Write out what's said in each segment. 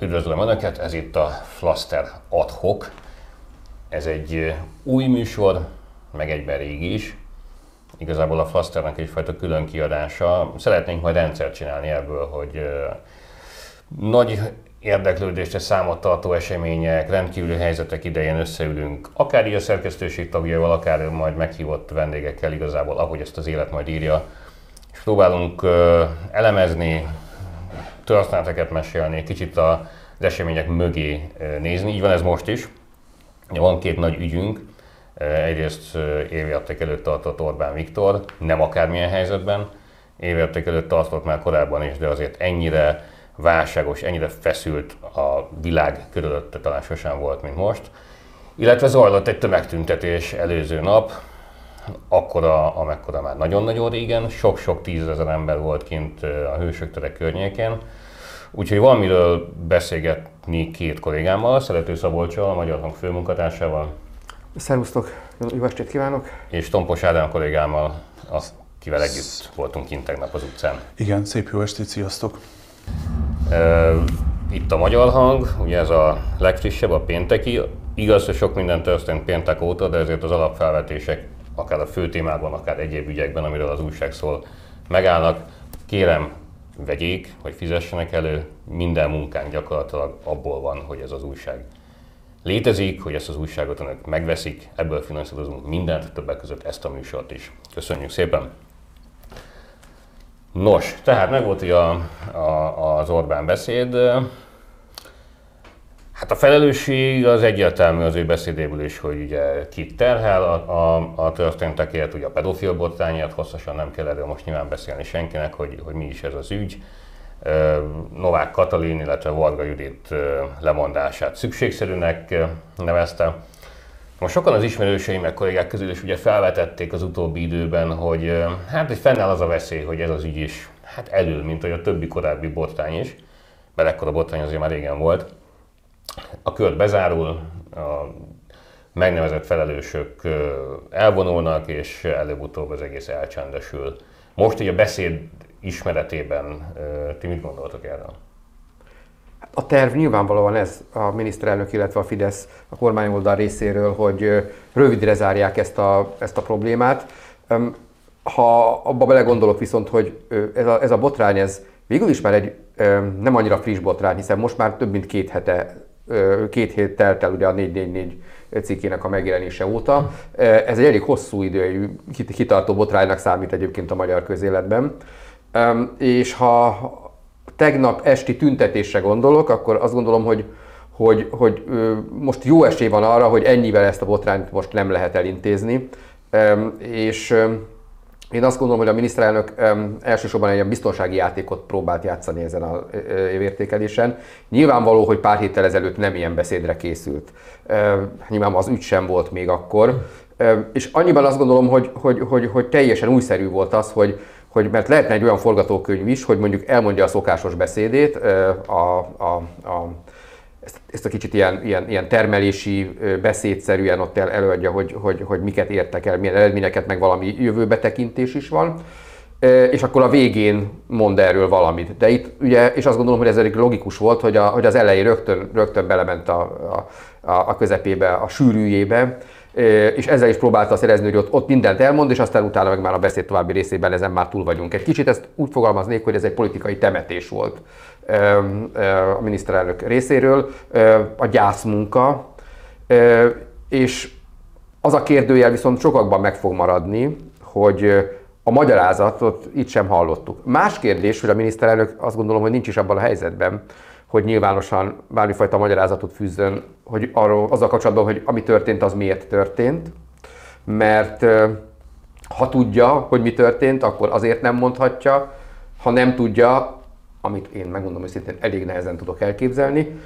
Üdvözlöm Önöket, ez itt a Flaster adhok. Ez egy új műsor, meg egyben régi is. Igazából a Flasternek egyfajta külön kiadása. Szeretnénk majd rendszert csinálni ebből, hogy nagy érdeklődésre számot tartó események, rendkívüli helyzetek idején összeülünk, akár így a szerkesztőség tagjával, akár majd meghívott vendégekkel igazából, ahogy ezt az élet majd írja. És próbálunk elemezni, történeteket mesélni, kicsit az események mögé nézni. Így van ez most is. Van két nagy ügyünk. Egyrészt évérték előtt tartott Orbán Viktor, nem akármilyen helyzetben. Évérték előtt tartott már korábban is, de azért ennyire válságos, ennyire feszült a világ körülötte talán sosem volt, mint most. Illetve zajlott egy tömegtüntetés előző nap, akkora, amekkora már nagyon-nagyon régen, sok-sok tízezer ember volt kint a Hősök tere környékén. Úgyhogy valamiről beszélgetni két kollégámmal, Szerető Szabolcsal, a Magyar Hang főmunkatársával. Szervusztok, jó estét kívánok! És Tompos Ádám kollégámmal, akivel együtt voltunk kint tegnap az utcán. Igen, szép jó estét, sziasztok! Itt a Magyar Hang, ugye ez a legfrissebb, a pénteki. Igaz, hogy sok minden történt péntek óta, de ezért az alapfelvetések akár a fő témában, akár egyéb ügyekben, amiről az újság szól, megállnak. Kérem, vegyék, vagy fizessenek elő, minden munkánk gyakorlatilag abból van, hogy ez az újság létezik, hogy ezt az újságot önök megveszik, ebből finanszírozunk mindent, többek között ezt a műsort is. Köszönjük szépen! Nos, tehát meg volt a, a, az Orbán beszéd. Hát a felelősség az egyértelmű az ő beszédéből is, hogy ugye kit terhel a, a, a történtekért, ugye a pedofil botrányért, hosszasan nem kell erről most nyilván beszélni senkinek, hogy, hogy mi is ez az ügy. Novák Katalin, illetve Varga Judit lemondását szükségszerűnek nevezte. Most sokan az ismerőseim, meg kollégák közül is ugye felvetették az utóbbi időben, hogy hát hogy fennáll az a veszély, hogy ez az ügy is hát elül, mint hogy a többi korábbi botrány is, mert ekkora botrány azért már régen volt. A kör bezárul, a megnevezett felelősök elvonulnak, és előbb-utóbb az egész elcsendesül. Most ugye a beszéd ismeretében ti mit gondoltok erről? A terv nyilvánvalóan ez a miniszterelnök, illetve a Fidesz a kormányoldal részéről, hogy rövidre zárják ezt a, ezt a problémát. Ha abba belegondolok viszont, hogy ez a, ez a botrány, ez végül is már egy nem annyira friss botrány, hiszen most már több mint két hete, két hét telt el ugye a 444 cikkének a megjelenése óta. Ez egy elég hosszú idő, kitartó botránynak számít egyébként a magyar közéletben. És ha tegnap esti tüntetésre gondolok, akkor azt gondolom, hogy, hogy, hogy most jó esély van arra, hogy ennyivel ezt a botrányt most nem lehet elintézni. És én azt gondolom, hogy a miniszterelnök elsősorban egy ilyen biztonsági játékot próbált játszani ezen a évértékelésen. Nyilvánvaló, hogy pár héttel ezelőtt nem ilyen beszédre készült. Nyilván az ügy sem volt még akkor. És annyiban azt gondolom, hogy, hogy, hogy, hogy teljesen újszerű volt az, hogy, hogy mert lehetne egy olyan forgatókönyv is, hogy mondjuk elmondja a szokásos beszédét, a, a, a, ezt, ezt a kicsit ilyen, ilyen, ilyen termelési beszédszerűen ott el, előadja, hogy, hogy, hogy miket értek el, milyen eredményeket, meg valami jövőbetekintés is van és akkor a végén mond erről valamit. De itt ugye, és azt gondolom, hogy ez elég logikus volt, hogy, a, hogy az elején rögtön, rögtön belement a, a, a közepébe, a sűrűjébe, és ezzel is próbálta szerezni, hogy ott, ott mindent elmond, és aztán utána meg már a beszéd további részében ezen már túl vagyunk. Egy kicsit ezt úgy fogalmaznék, hogy ez egy politikai temetés volt a miniszterelnök részéről, a gyászmunka, és az a kérdőjel viszont sokakban meg fog maradni, hogy a magyarázatot itt sem hallottuk. Más kérdés, hogy a miniszterelnök azt gondolom, hogy nincs is abban a helyzetben, hogy nyilvánosan bármifajta magyarázatot fűzzön, hogy arról, azzal kapcsolatban, hogy ami történt, az miért történt. Mert ha tudja, hogy mi történt, akkor azért nem mondhatja, ha nem tudja, amit én megmondom őszintén elég nehezen tudok elképzelni,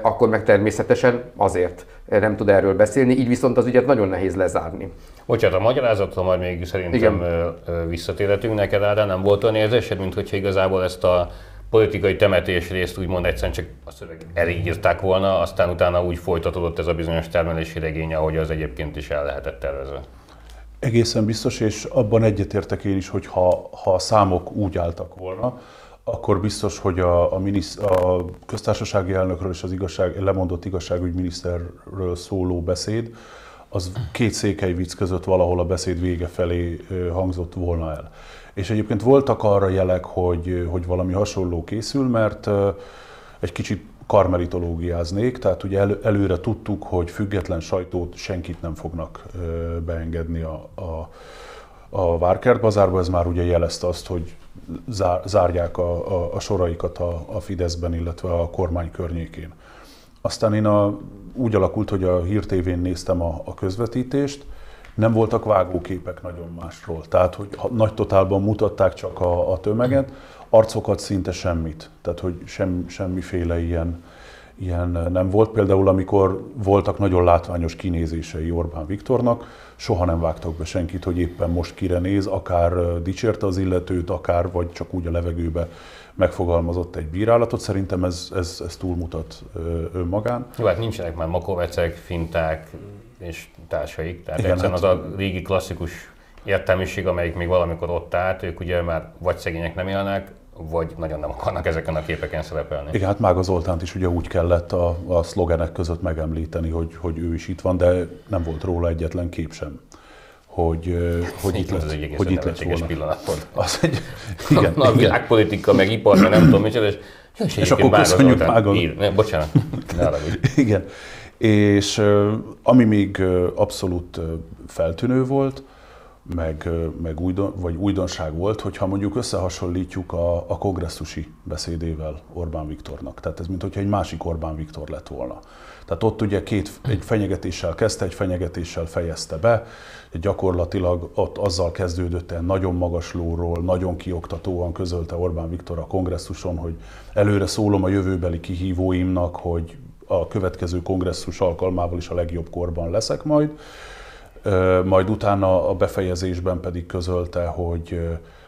akkor meg természetesen azért nem tud erről beszélni, így viszont az ügyet nagyon nehéz lezárni. Bocsánat, a magyarázatra majd még szerintem Igen. visszatérhetünk neked, Ádám, nem volt olyan érzésed, mint hogyha igazából ezt a politikai temetés részt úgymond egyszerűen csak a szöveg elírták volna, aztán utána úgy folytatódott ez a bizonyos termelési regény, ahogy az egyébként is el lehetett tervezve. Egészen biztos, és abban egyetértek én is, hogy ha, ha a számok úgy álltak volna, akkor biztos, hogy a, a, minisz, a köztársasági elnökről és az igazság, lemondott igazságügyminiszterről szóló beszéd, az két székely vicc között valahol a beszéd vége felé hangzott volna el. És egyébként voltak arra jelek, hogy, hogy valami hasonló készül, mert egy kicsit karmelitológiáznék, tehát ugye elő, előre tudtuk, hogy független sajtót senkit nem fognak beengedni a, a, a Várkert bazárba, ez már ugye jelezte azt, hogy zár, zárják a, a, a soraikat a, a Fideszben, illetve a kormány környékén. Aztán én a, úgy alakult, hogy a Hír néztem a, a közvetítést, nem voltak vágóképek nagyon másról. Tehát, hogy nagy totálban mutatták csak a, a tömeget, arcokat szinte semmit. Tehát, hogy sem, semmiféle ilyen, ilyen nem volt. Például, amikor voltak nagyon látványos kinézései Orbán Viktornak, soha nem vágtak be senkit, hogy éppen most kire néz, akár dicsérte az illetőt, akár vagy csak úgy a levegőbe megfogalmazott egy bírálatot. Szerintem ez, ez, ez túlmutat önmagán. Jó, hát nincsenek már makovecek, finták és társaik. Tehát Igen, hát... az a régi klasszikus értelmiség, amelyik még valamikor ott állt, ők ugye már vagy szegények nem élnek, vagy nagyon nem akarnak ezeken a képeken szerepelni. Igen, hát Mága Zoltánt is ugye úgy kellett a, a szlogenek között megemlíteni, hogy, hogy ő is itt van, de nem volt róla egyetlen kép sem hogy, hogy itt lett, egy hogy itt lett volna. pillanat Az egy, igen, Na, a világpolitika, meg ipar, meg nem tudom micsoda, és, és, és akkor köszönjük Mága. Ne, bocsánat, ne Igen, és ami még abszolút feltűnő volt, meg, meg újdon, vagy újdonság volt, hogyha mondjuk összehasonlítjuk a, a kongresszusi beszédével Orbán Viktornak. Tehát ez mint egy másik Orbán Viktor lett volna. Tehát ott ugye két, egy fenyegetéssel kezdte, egy fenyegetéssel fejezte be, gyakorlatilag ott azzal kezdődött el nagyon magas lóról, nagyon kioktatóan közölte Orbán Viktor a kongresszuson, hogy előre szólom a jövőbeli kihívóimnak, hogy a következő kongresszus alkalmával is a legjobb korban leszek majd. Majd utána a befejezésben pedig közölte, hogy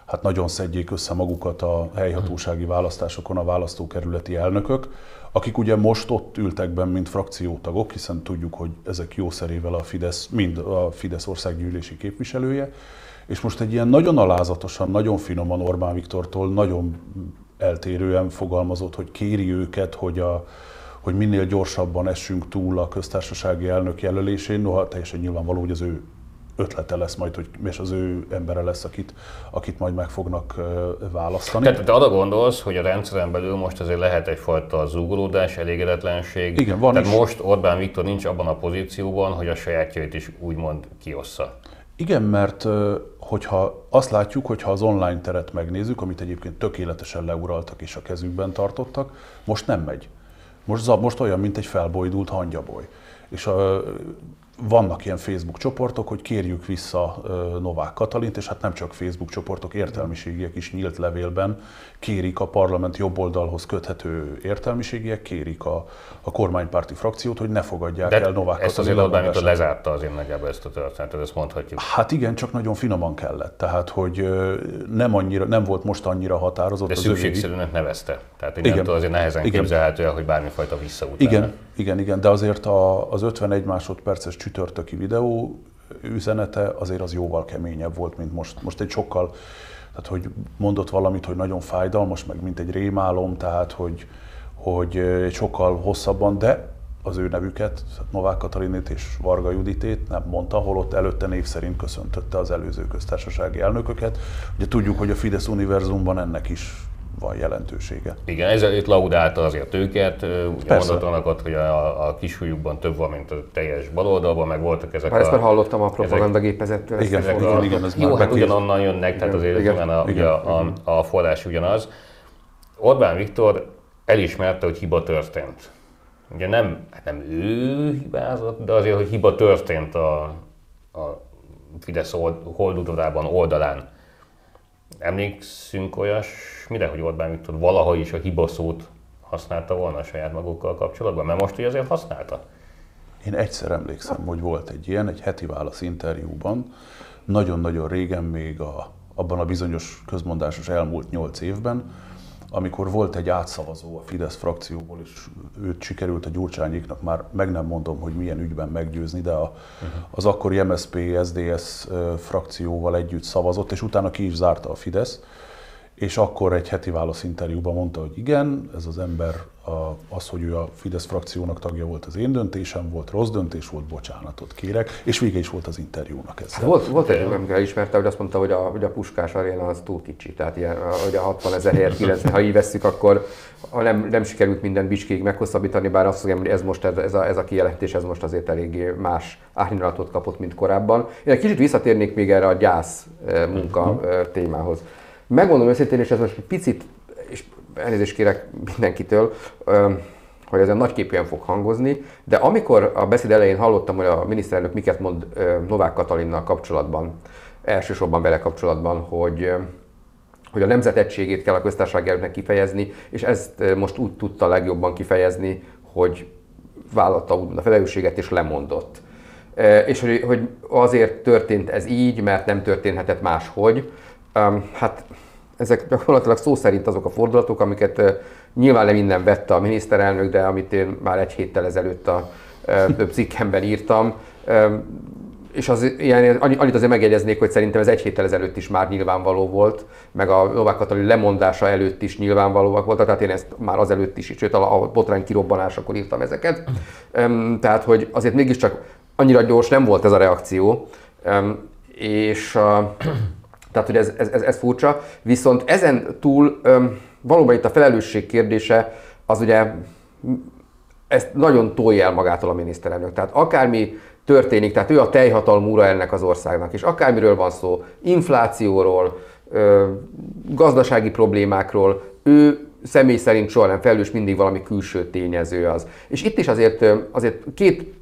hát nagyon szedjék össze magukat a helyhatósági választásokon a választókerületi elnökök, akik ugye most ott ültek benn, mint frakciótagok, hiszen tudjuk, hogy ezek jószerével a Fidesz, mind a Fidesz országgyűlési képviselője, és most egy ilyen nagyon alázatosan, nagyon finoman Orbán Viktortól nagyon eltérően fogalmazott, hogy kéri őket, hogy a, hogy minél gyorsabban essünk túl a köztársasági elnök jelölésén, noha teljesen nyilvánvaló, hogy az ő ötlete lesz majd, hogy és az ő embere lesz, akit, akit majd meg fognak választani. Tehát te arra gondolsz, hogy a rendszeren belül most azért lehet egyfajta zúgolódás, elégedetlenség. Igen, van Tehát is. most Orbán Viktor nincs abban a pozícióban, hogy a sajátjait is úgymond kiossza. Igen, mert hogyha azt látjuk, hogy ha az online teret megnézzük, amit egyébként tökéletesen leuraltak és a kezükben tartottak, most nem megy. Most, most olyan, mint egy felbojdult hangyaboly. És a, vannak ilyen Facebook csoportok, hogy kérjük vissza Novák Katalint, és hát nem csak Facebook csoportok, értelmiségiek is nyílt levélben kérik a parlament jobb oldalhoz köthető értelmiségiek, kérik a, a kormánypárti frakciót, hogy ne fogadják De el Novák ezt azért Orbán Viktor lezárta azért nagyjából ezt a történetet, ezt mondhatjuk. Hát igen, csak nagyon finoman kellett. Tehát, hogy nem, annyira, nem volt most annyira határozott. De szükségszerűnek nevezte. Tehát igen, azért nehezen igen. képzelhető el, hogy bármifajta visszaút Igen, lenne. igen, igen, de azért a, az 51 másodperces csütörtöki videó üzenete azért az jóval keményebb volt, mint most. Most egy sokkal, tehát hogy mondott valamit, hogy nagyon fájdalmas, meg mint egy rémálom, tehát hogy, hogy sokkal hosszabban, de az ő nevüket, Novák Katalinét és Varga Juditét nem mondta, holott előtte név szerint köszöntötte az előző köztársasági elnököket. Ugye tudjuk, hogy a Fidesz univerzumban ennek is van jelentősége. Igen, ezzel itt laudálta azért őket, ugye mondott annak hogy a, a kisújukban több van, mint a teljes baloldalban, meg voltak ezek Már a... ezt már hallottam a propagandagépezettől. Igen, ezek igen, a, igen, ez jó, hát ugyanonnan jönnek, tehát azért igen, igen, a, igen, a, a, a forrás ugyanaz. Orbán Viktor elismerte, hogy hiba történt. Ugye nem, hát nem ő hibázott, de azért, hogy hiba történt a, a Fidesz holdudorában, oldalán. Emlékszünk olyas, mire, hogy Orbán Viktor valaha is a hiba szót használta volna a saját magukkal kapcsolatban? Mert most ugye azért használta. Én egyszer emlékszem, hogy volt egy ilyen, egy heti válasz interjúban, nagyon-nagyon régen még a, abban a bizonyos közmondásos elmúlt nyolc évben, amikor volt egy átszavazó a Fidesz frakcióból, és őt sikerült a Gyurcsányéknak már meg nem mondom, hogy milyen ügyben meggyőzni, de a, uh-huh. az akkori MSP, SDS frakcióval együtt szavazott, és utána ki is zárta a Fidesz, és akkor egy heti válaszinterjúban mondta, hogy igen, ez az ember, az, hogy ő a Fidesz frakciónak tagja volt, az én döntésem volt, rossz döntés volt, bocsánatot kérek, és vége is volt az interjúnak ezzel. Hát volt, volt egy, amikor elismerte, hogy azt mondta, hogy a, hogy a Puskás aréna az túl kicsi, tehát ilyen, hogy a 60 ezer helyet 90, ha így vesszük, akkor nem, nem sikerült minden bicskéig meghosszabbítani, bár azt mondom, hogy ez most ez, ez, a, ez a kijelentés, ez most azért eléggé más árnyalatot kapott, mint korábban. Én egy kicsit visszatérnék még erre a gyász eh, munka uh-huh. témához. Megmondom őszintén, és ez most picit, és elnézést kérek mindenkitől, hogy ezen nagyképűen fog hangozni, de amikor a beszéd elején hallottam, hogy a miniszterelnök miket mond Novák Katalinnal kapcsolatban, elsősorban vele kapcsolatban, hogy hogy a nemzet egységét kell a köztársaság elnöknek kifejezni, és ezt most úgy tudta legjobban kifejezni, hogy vállalta úgymond a felelősséget és lemondott. És hogy, hogy azért történt ez így, mert nem történhetett máshogy. Hát ezek gyakorlatilag szó szerint azok a fordulatok, amiket nyilván nem minden vette a miniszterelnök, de amit én már egy héttel ezelőtt a több cikkemben írtam. És az, ilyen, annyit azért megjegyeznék, hogy szerintem ez egy héttel ezelőtt is már nyilvánvaló volt, meg a Novák Katalin lemondása előtt is nyilvánvalóak voltak, tehát én ezt már azelőtt is, sőt a botrány kirobbanásakor írtam ezeket. Tehát, hogy azért mégiscsak annyira gyors nem volt ez a reakció, és tehát, hogy ez, ez, ez, ez furcsa. Viszont ezen túl valóban itt a felelősség kérdése, az ugye ezt nagyon tolja el magától a miniszterelnök. Tehát akármi történik, tehát ő a teljhatalmú ura ennek az országnak, és akármiről van szó, inflációról, gazdasági problémákról, ő személy szerint soha nem felelős, mindig valami külső tényező az. És itt is azért, azért két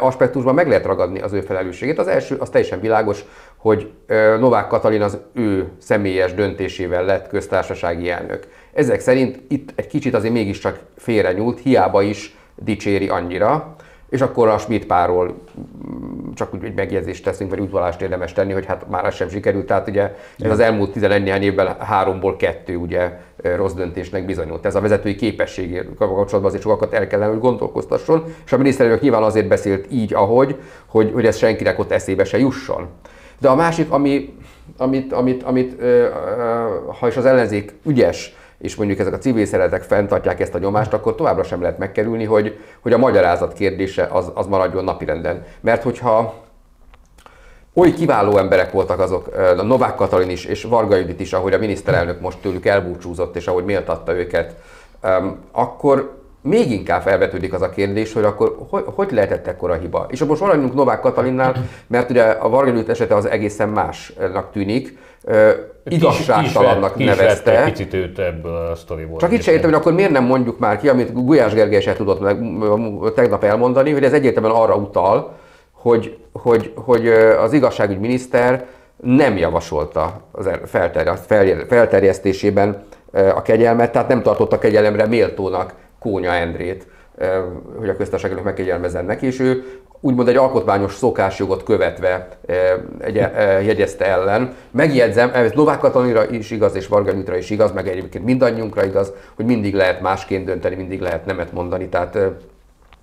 aspektusban meg lehet ragadni az ő felelősségét. Az első, az teljesen világos, hogy Novák Katalin az ő személyes döntésével lett köztársasági elnök. Ezek szerint itt egy kicsit azért mégiscsak félre nyúlt, hiába is dicséri annyira, és akkor a Schmidt párról mm, csak úgy egy megjegyzést teszünk, vagy udvalást érdemes tenni, hogy hát már az sem sikerült. Tehát ugye ez az elmúlt 11 néhány évben háromból kettő ugye rossz döntésnek bizonyult. Ez a vezetői képességével kapcsolatban azért sokakat el kellene, hogy gondolkoztasson, és a miniszterelnök nyilván azért beszélt így, ahogy, hogy, hogy ez senkinek ott eszébe se jusson. De a másik, ami, amit, amit, amit ha is az ellenzék ügyes, és mondjuk ezek a civil szeretek fenntartják ezt a nyomást, akkor továbbra sem lehet megkerülni, hogy, hogy a magyarázat kérdése az, az maradjon napirenden. Mert hogyha oly kiváló emberek voltak azok, a Novák Katalin is, és Varga Judit is, ahogy a miniszterelnök most tőlük elbúcsúzott, és ahogy méltatta őket, akkor még inkább felvetődik az a kérdés, hogy akkor hogy, hogy lehetett ekkora hiba. És most maradjunk Novák Katalinnál, mert ugye a Varga esete az egészen másnak tűnik, igazságtalannak ki nevezte. Egy picit őt ebből a sztoriból. Csak itt se értem, hogy akkor miért nem mondjuk már ki, amit Gulyás Gergely se tudott meg, tegnap elmondani, hogy ez egyértelműen arra utal, hogy, hogy, hogy az igazságügy miniszter nem javasolta az felterjesztésében a kegyelmet, tehát nem tartotta kegyelemre méltónak Kónya Endrét, hogy a köztársaságnak megkegyelmezzen neki, és ő úgymond egy alkotmányos szokásjogot követve egy, jegyezte ellen. Megjegyzem, ez Novák Katalinra is igaz, és Varga Nyitra is igaz, meg egyébként mindannyiunkra igaz, hogy mindig lehet másként dönteni, mindig lehet nemet mondani, tehát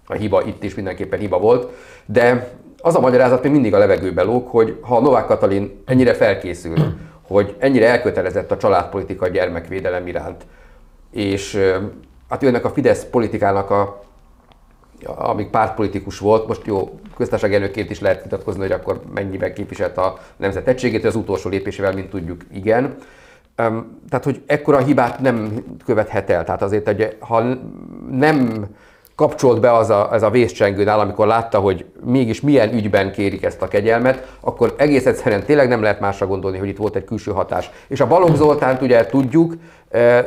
a hiba itt is mindenképpen hiba volt. De az a magyarázat még mindig a levegőbe lóg, hogy ha Novák Katalin ennyire felkészül, hogy ennyire elkötelezett a családpolitika gyermekvédelem iránt, és hát jönnek a Fidesz politikának a amíg pártpolitikus volt, most jó, köztársaság elnökként is lehet vitatkozni, hogy akkor mennyiben képviselt a nemzet egységét, az utolsó lépésével, mint tudjuk, igen. Tehát, hogy ekkora hibát nem követhet el. Tehát azért, hogy ha nem kapcsolt be az a, ez a vészcsengőnál, amikor látta, hogy mégis milyen ügyben kérik ezt a kegyelmet, akkor egész egyszerűen tényleg nem lehet másra gondolni, hogy itt volt egy külső hatás. És a Balogh Zoltánt ugye tudjuk,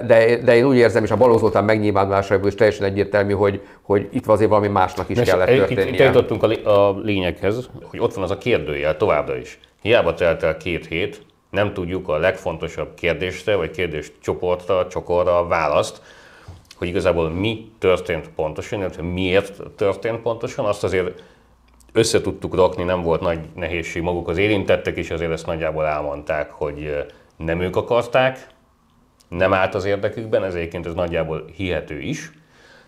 de, de én úgy érzem, és a Balogh Zoltán megnyilvánulásából is teljesen egyértelmű, hogy, hogy itt azért valami másnak is kellett történnie. Itt eljutottunk a, a lényeghez, hogy ott van az a kérdőjel továbbra is. Hiába telt el két hét, nem tudjuk a legfontosabb kérdésre, vagy kérdéscsoportra, csokorra a választ, hogy igazából mi történt pontosan, illetve miért történt pontosan, azt azért össze tudtuk rakni, nem volt nagy nehézség maguk az érintettek is, azért ezt nagyjából elmondták, hogy nem ők akarták, nem állt az érdekükben, ez egyébként ez nagyjából hihető is.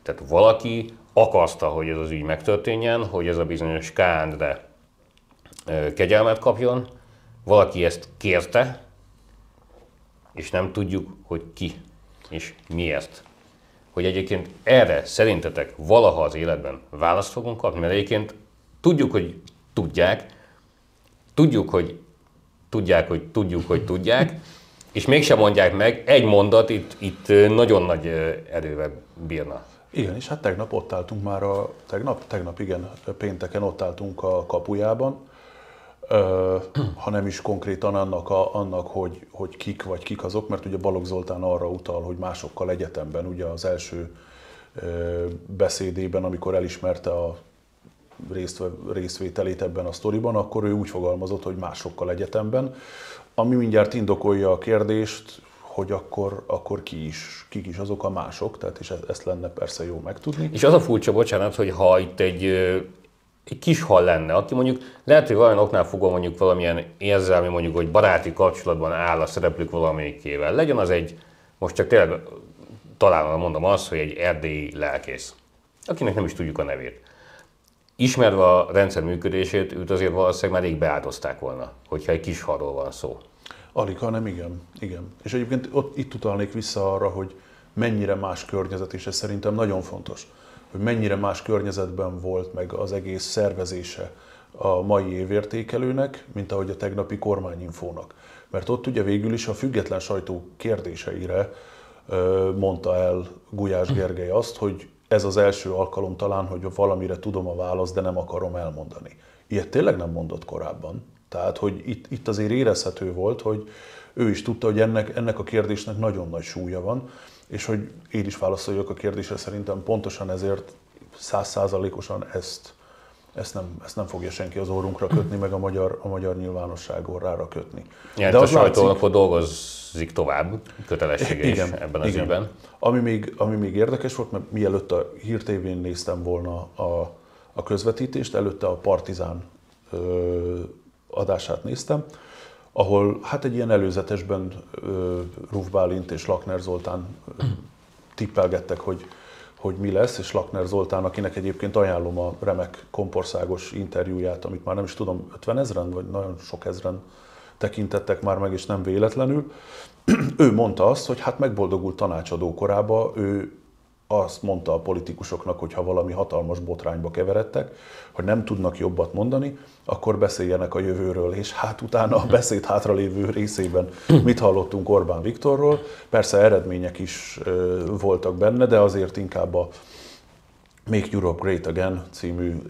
Tehát valaki akarta, hogy ez az ügy megtörténjen, hogy ez a bizonyos Kándre kegyelmet kapjon, valaki ezt kérte, és nem tudjuk, hogy ki és miért. Hogy egyébként erre szerintetek valaha az életben választ fogunk kapni, mert egyébként tudjuk, hogy tudják, tudjuk, hogy tudják, hogy tudjuk, hogy tudják, és mégsem mondják meg, egy mondat itt, itt nagyon nagy erővel bírna. Igen, és hát tegnap ott álltunk már a, tegnap, tegnap igen, pénteken ott álltunk a kapujában, ö, ha nem is konkrétan annak, a, annak hogy, hogy kik vagy kik azok, mert ugye Balogh Zoltán arra utal, hogy másokkal egyetemben, ugye az első ö, beszédében, amikor elismerte a részt, részvételét ebben a sztoriban, akkor ő úgy fogalmazott, hogy másokkal egyetemben, ami mindjárt indokolja a kérdést, hogy akkor, akkor ki is, kik is azok a mások, tehát és ezt lenne persze jó megtudni. És az a furcsa, bocsánat, hogy ha itt egy, egy kis hal lenne, aki mondjuk lehet, hogy valamilyen oknál fogom mondjuk valamilyen érzelmi, mondjuk, hogy baráti kapcsolatban áll a szereplők valamelyikével. Legyen az egy, most csak tényleg talán mondom azt, hogy egy erdélyi lelkész, akinek nem is tudjuk a nevét. Ismerve a rendszer működését, őt azért valószínűleg már rég beáldozták volna, hogyha egy kis halról van szó. Alig, hanem igen, igen. És egyébként ott, itt utalnék vissza arra, hogy mennyire más környezet, és ez szerintem nagyon fontos, hogy mennyire más környezetben volt meg az egész szervezése a mai évértékelőnek, mint ahogy a tegnapi kormányinfónak. Mert ott ugye végül is a független sajtó kérdéseire mondta el Gulyás Gergely azt, hogy ez az első alkalom talán, hogy valamire tudom a választ, de nem akarom elmondani. Ilyet tényleg nem mondott korábban. Tehát, hogy itt, itt azért érezhető volt, hogy ő is tudta, hogy ennek, ennek a kérdésnek nagyon nagy súlya van, és hogy én is válaszoljak a kérdésre, szerintem pontosan ezért százszázalékosan ezt, ezt nem, ezt nem fogja senki az orrunkra kötni, meg a magyar, a magyar nyilvánosság orrára kötni. Ja, De a sajtónak látszik, dolgozik tovább, kötelessége igen, is ebben az igen. ügyben. Ami még, ami még érdekes volt, mert mielőtt a hírtévén néztem volna a, a közvetítést, előtte a Partizán ö, adását néztem, ahol hát egy ilyen előzetesben Ruf Bálint és Lakner Zoltán tippelgettek, hogy, hogy mi lesz, és Lakner Zoltán, akinek egyébként ajánlom a remek kompországos interjúját, amit már nem is tudom, 50 ezeren, vagy nagyon sok ezeren tekintettek már meg, és nem véletlenül. ő mondta azt, hogy hát megboldogult tanácsadó korába, ő azt mondta a politikusoknak, hogy ha valami hatalmas botrányba keveredtek, hogy nem tudnak jobbat mondani, akkor beszéljenek a jövőről, és hát utána a beszéd hátralévő részében mit hallottunk Orbán Viktorról. Persze eredmények is voltak benne, de azért inkább a Make Europe Great Again című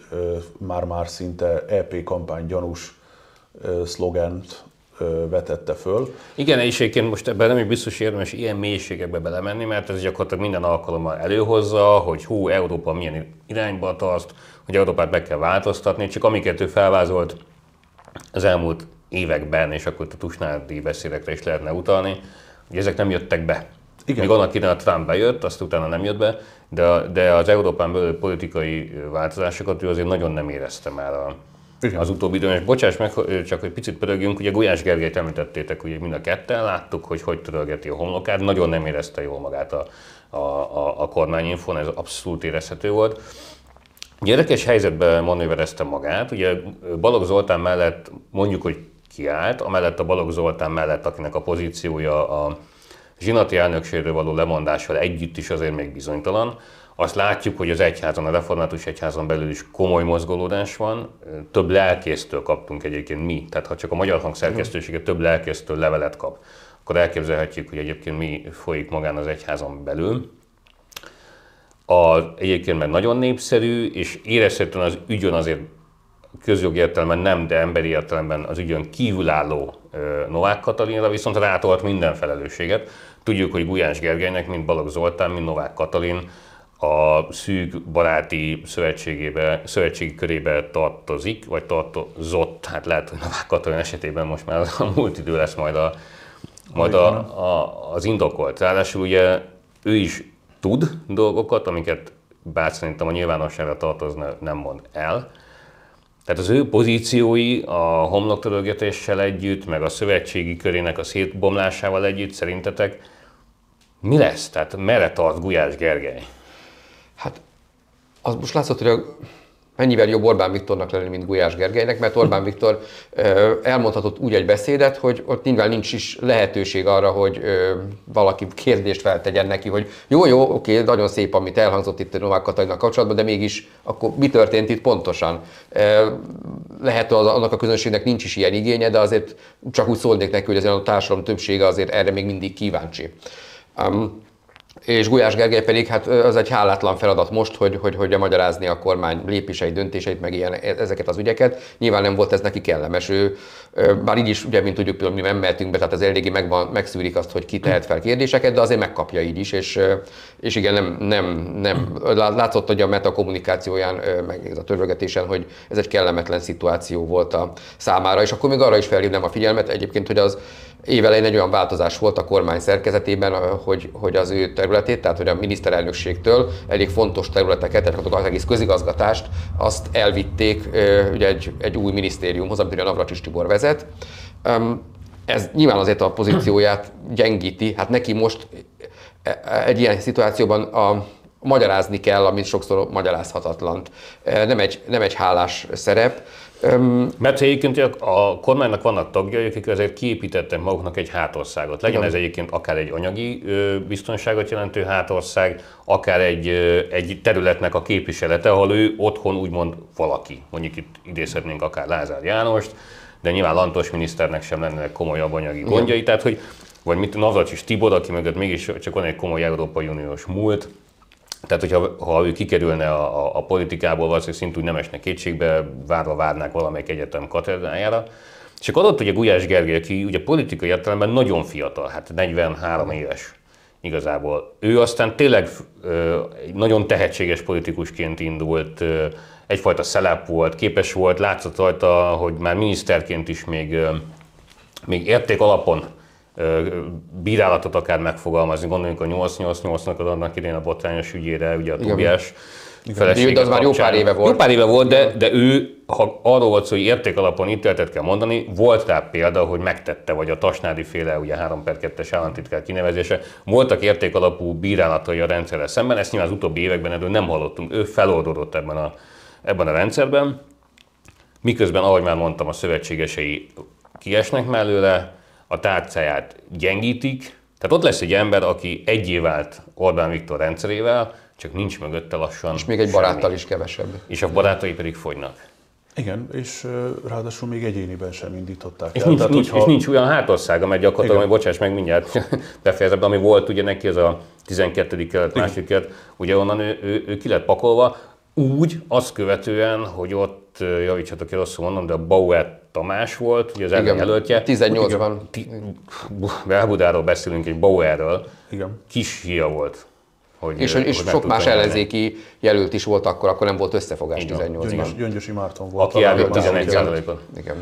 már-már szinte EP kampány gyanús szlogent vetette föl. Igen, és egyébként most ebben nem is biztos érdemes ilyen mélységekbe belemenni, mert ez gyakorlatilag minden alkalommal előhozza, hogy hú, Európa milyen irányba tart, hogy Európát meg kell változtatni, csak amiket ő felvázolt az elmúlt években, és akkor a Tusnádi beszédekre is lehetne utalni, hogy ezek nem jöttek be. Igen. Még annak idején a Trump bejött, azt utána nem jött be, de, de az Európán belül politikai változásokat ő azért nagyon nem érezte már a. az utóbbi időben. És bocsáss meg, csak egy picit pörögjünk, ugye Gulyás Gergelyt említettétek, ugye mind a ketten láttuk, hogy hogy törölgeti a homlokát, nagyon nem érezte jól magát a, a, a, a kormányinfon, ez abszolút érezhető volt. Érdekes helyzetben manőverezte magát, ugye Balogh Zoltán mellett mondjuk, hogy kiállt, amellett a Balogh Zoltán mellett, akinek a pozíciója a zsinati elnökségről való lemondással együtt is azért még bizonytalan, azt látjuk, hogy az egyházon, a református egyházon belül is komoly mozgolódás van. Több lelkésztől kaptunk egyébként mi. Tehát ha csak a magyar hangszerkesztősége több lelkésztől levelet kap, akkor elképzelhetjük, hogy egyébként mi folyik magán az egyházon belül. A, egyébként mert nagyon népszerű, és érezhetően az ügyön azért közjogi értelemben nem, de emberi értelemben az ügyön kívülálló Novák Katalinra viszont rátolt minden felelősséget. Tudjuk, hogy Gulyás Gergelynek, mint Balogh Zoltán, mint Novák Katalin a szűk baráti szövetségébe, szövetségi körébe tartozik, vagy tartozott, hát lehet, hogy Novák Katalin esetében most már a múlt idő lesz majd, a, majd a, a, az indokolt. Ráadásul ugye ő is tud dolgokat, amiket bár szerintem a nyilvánosságra tartozna, nem mond el. Tehát az ő pozíciói a homloktörölgetéssel együtt, meg a szövetségi körének a szétbomlásával együtt szerintetek mi lesz? Tehát merre tart Gulyás Gergely? Hát az most látszott, hogy a mennyivel jobb Orbán Viktornak lenni, mint Gulyás Gergelynek, mert Orbán Viktor elmondhatott úgy egy beszédet, hogy ott nyilván nincs is lehetőség arra, hogy valaki kérdést feltegyen neki, hogy jó, jó, oké, nagyon szép, amit elhangzott itt a Novák Katalinnal kapcsolatban, de mégis akkor mi történt itt pontosan? Lehet, hogy annak a közönségnek nincs is ilyen igénye, de azért csak úgy szólnék neki, hogy azért a társadalom többsége azért erre még mindig kíváncsi. Um, és Gulyás Gergely pedig hát az egy hálátlan feladat most, hogy, hogy, hogy magyarázni a kormány lépései, döntéseit, meg ilyen, e, ezeket az ügyeket. Nyilván nem volt ez neki kellemes. Ő, bár így is, ugye, mint tudjuk, például mi nem mehetünk be, tehát az eléggé megvan, megszűrik azt, hogy ki tehet fel kérdéseket, de azért megkapja így is, és, és igen, nem, nem, nem, látszott, hogy a meta kommunikációján, meg a törvögetésen, hogy ez egy kellemetlen szituáció volt a számára, és akkor még arra is felhívnám a figyelmet egyébként, hogy az évelején egy olyan változás volt a kormány szerkezetében, hogy, hogy az ő területét, tehát hogy a miniszterelnökségtől elég fontos területeket, tehát az egész közigazgatást, azt elvitték ugye egy, egy új minisztériumhoz, amit a Navracsis Tibor vezet. Ez nyilván azért a pozícióját gyengíti, hát neki most e, e, egy ilyen szituációban a, magyarázni kell, amit sokszor magyarázhatatlan. Nem egy, nem egy hálás szerep. Um, Mert egyébként a kormánynak vannak tagjai, akik azért kiépítettek maguknak egy hátországot. Legyen igen. ez egyébként akár egy anyagi biztonságot jelentő hátország, akár egy, egy területnek a képviselete, ahol ő otthon úgymond valaki. Mondjuk itt idézhetnénk akár Lázár Jánost, de nyilván Lantos miniszternek sem lennének komolyabb anyagi gondjai, tehát hogy vagy mit Navracsis Tibor, aki mögött mégis csak van egy komoly Európai Uniós múlt, tehát, hogyha ha ő kikerülne a, a, a politikából, valószínűleg szintúgy nem esne kétségbe, várva várnák valamelyik egyetem katedrájára. És akkor adott ugye Gulyás Gergely, aki ugye politikai értelemben nagyon fiatal, hát 43 éves igazából. Ő aztán tényleg ö, nagyon tehetséges politikusként indult, ö, egyfajta szelep volt, képes volt, látszott rajta, hogy már miniszterként is még, ö, még érték alapon bírálatot akár megfogalmazni. Gondoljunk a 888-nak az annak idén a botrányos ügyére, ugye a Tobiás felesége de az már jó pár éve volt. Jó pár éve volt, de, de ő, ha arról volt szó, hogy érték alapon ítéletet kell mondani, volt rá példa, hogy megtette, vagy a Tasnádi féle, ugye 3 per 2-es államtitkár kinevezése, voltak érték alapú bírálatai a rendszerrel szemben, ezt nyilván az utóbbi években erről nem hallottunk. Ő feloldódott ebben a, ebben a rendszerben, miközben, ahogy már mondtam, a szövetségesei kiesnek mellőle, a tárcáját gyengítik, tehát ott lesz egy ember, aki egyé vált Orbán Viktor rendszerével, csak nincs mögötte lassan És még egy semmi. baráttal is kevesebb. És a barátai pedig fogynak. Igen, és ráadásul még egyéniben sem indították és el. Nincs, Tehát, nincs, hogyha... És nincs olyan hátországa, mert gyakorlatilag, hogy bocsáss meg mindjárt befejezem, ami volt ugye neki ez a 12. kelet, második kelet, ugye onnan ő, ő, ő ki lett pakolva, úgy, azt követően, hogy ott, javítsatok ki rosszul mondom, de a Bauer Tamás volt, ugye az ellenjelöltje. 18-ban. Belbudáról beszélünk, egy Bauerről. Igen. Kis hia volt. Hogy, és, hogy, és sok más ellenzéki jelölt is volt akkor, akkor nem volt összefogás 18-ban. Gyöngyösi Márton volt. Aki elvitt 11 on Igen.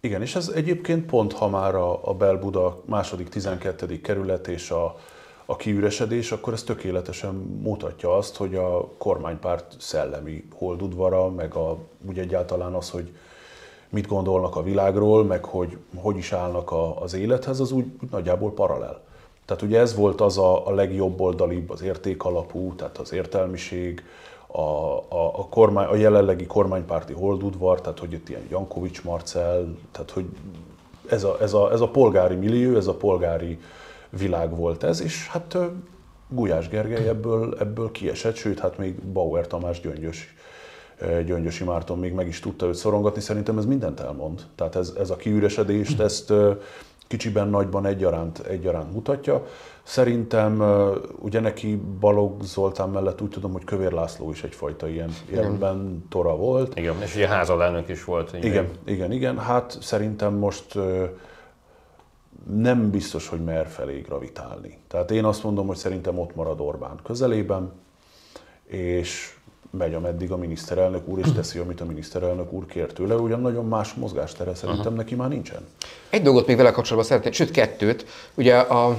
Igen, és ez egyébként pont, ha már a, a Belbuda második, 12. kerület és a, a kiüresedés, akkor ez tökéletesen mutatja azt, hogy a kormánypárt szellemi holdudvara, meg a, úgy egyáltalán az, hogy mit gondolnak a világról, meg hogy hogy is állnak a, az élethez, az úgy, úgy nagyjából paralel. Tehát ugye ez volt az a, a legjobb oldalibb, az értékalapú, tehát az értelmiség, a, a, a, kormány, a jelenlegi kormánypárti holdudvar, tehát hogy itt ilyen Jankovics Marcel, tehát hogy ez a, ez, a, ez a polgári millió, ez a polgári világ volt ez, és hát Gulyás Gergely ebből, ebből kiesett, sőt, hát még Bauer Tamás Gyöngyös Gyöngyösi Márton még meg is tudta őt szorongatni, szerintem ez mindent elmond. Tehát ez, ez a kiüresedést, hm. ezt kicsiben, nagyban egyaránt, egyaránt mutatja. Szerintem ugye neki Balog Zoltán mellett úgy tudom, hogy Kövér László is egyfajta ilyen érben tora volt. Igen, és ugye házalelnök is volt. Igen. igen, igen, igen. Hát szerintem most nem biztos, hogy mer felé gravitálni. Tehát én azt mondom, hogy szerintem ott marad Orbán közelében, és megy, ameddig a miniszterelnök úr, és teszi, amit a miniszterelnök úr kér tőle, ugyan nagyon más mozgástere szerintem neki már nincsen. Egy dolgot még vele kapcsolatban szeretném, sőt kettőt. Ugye a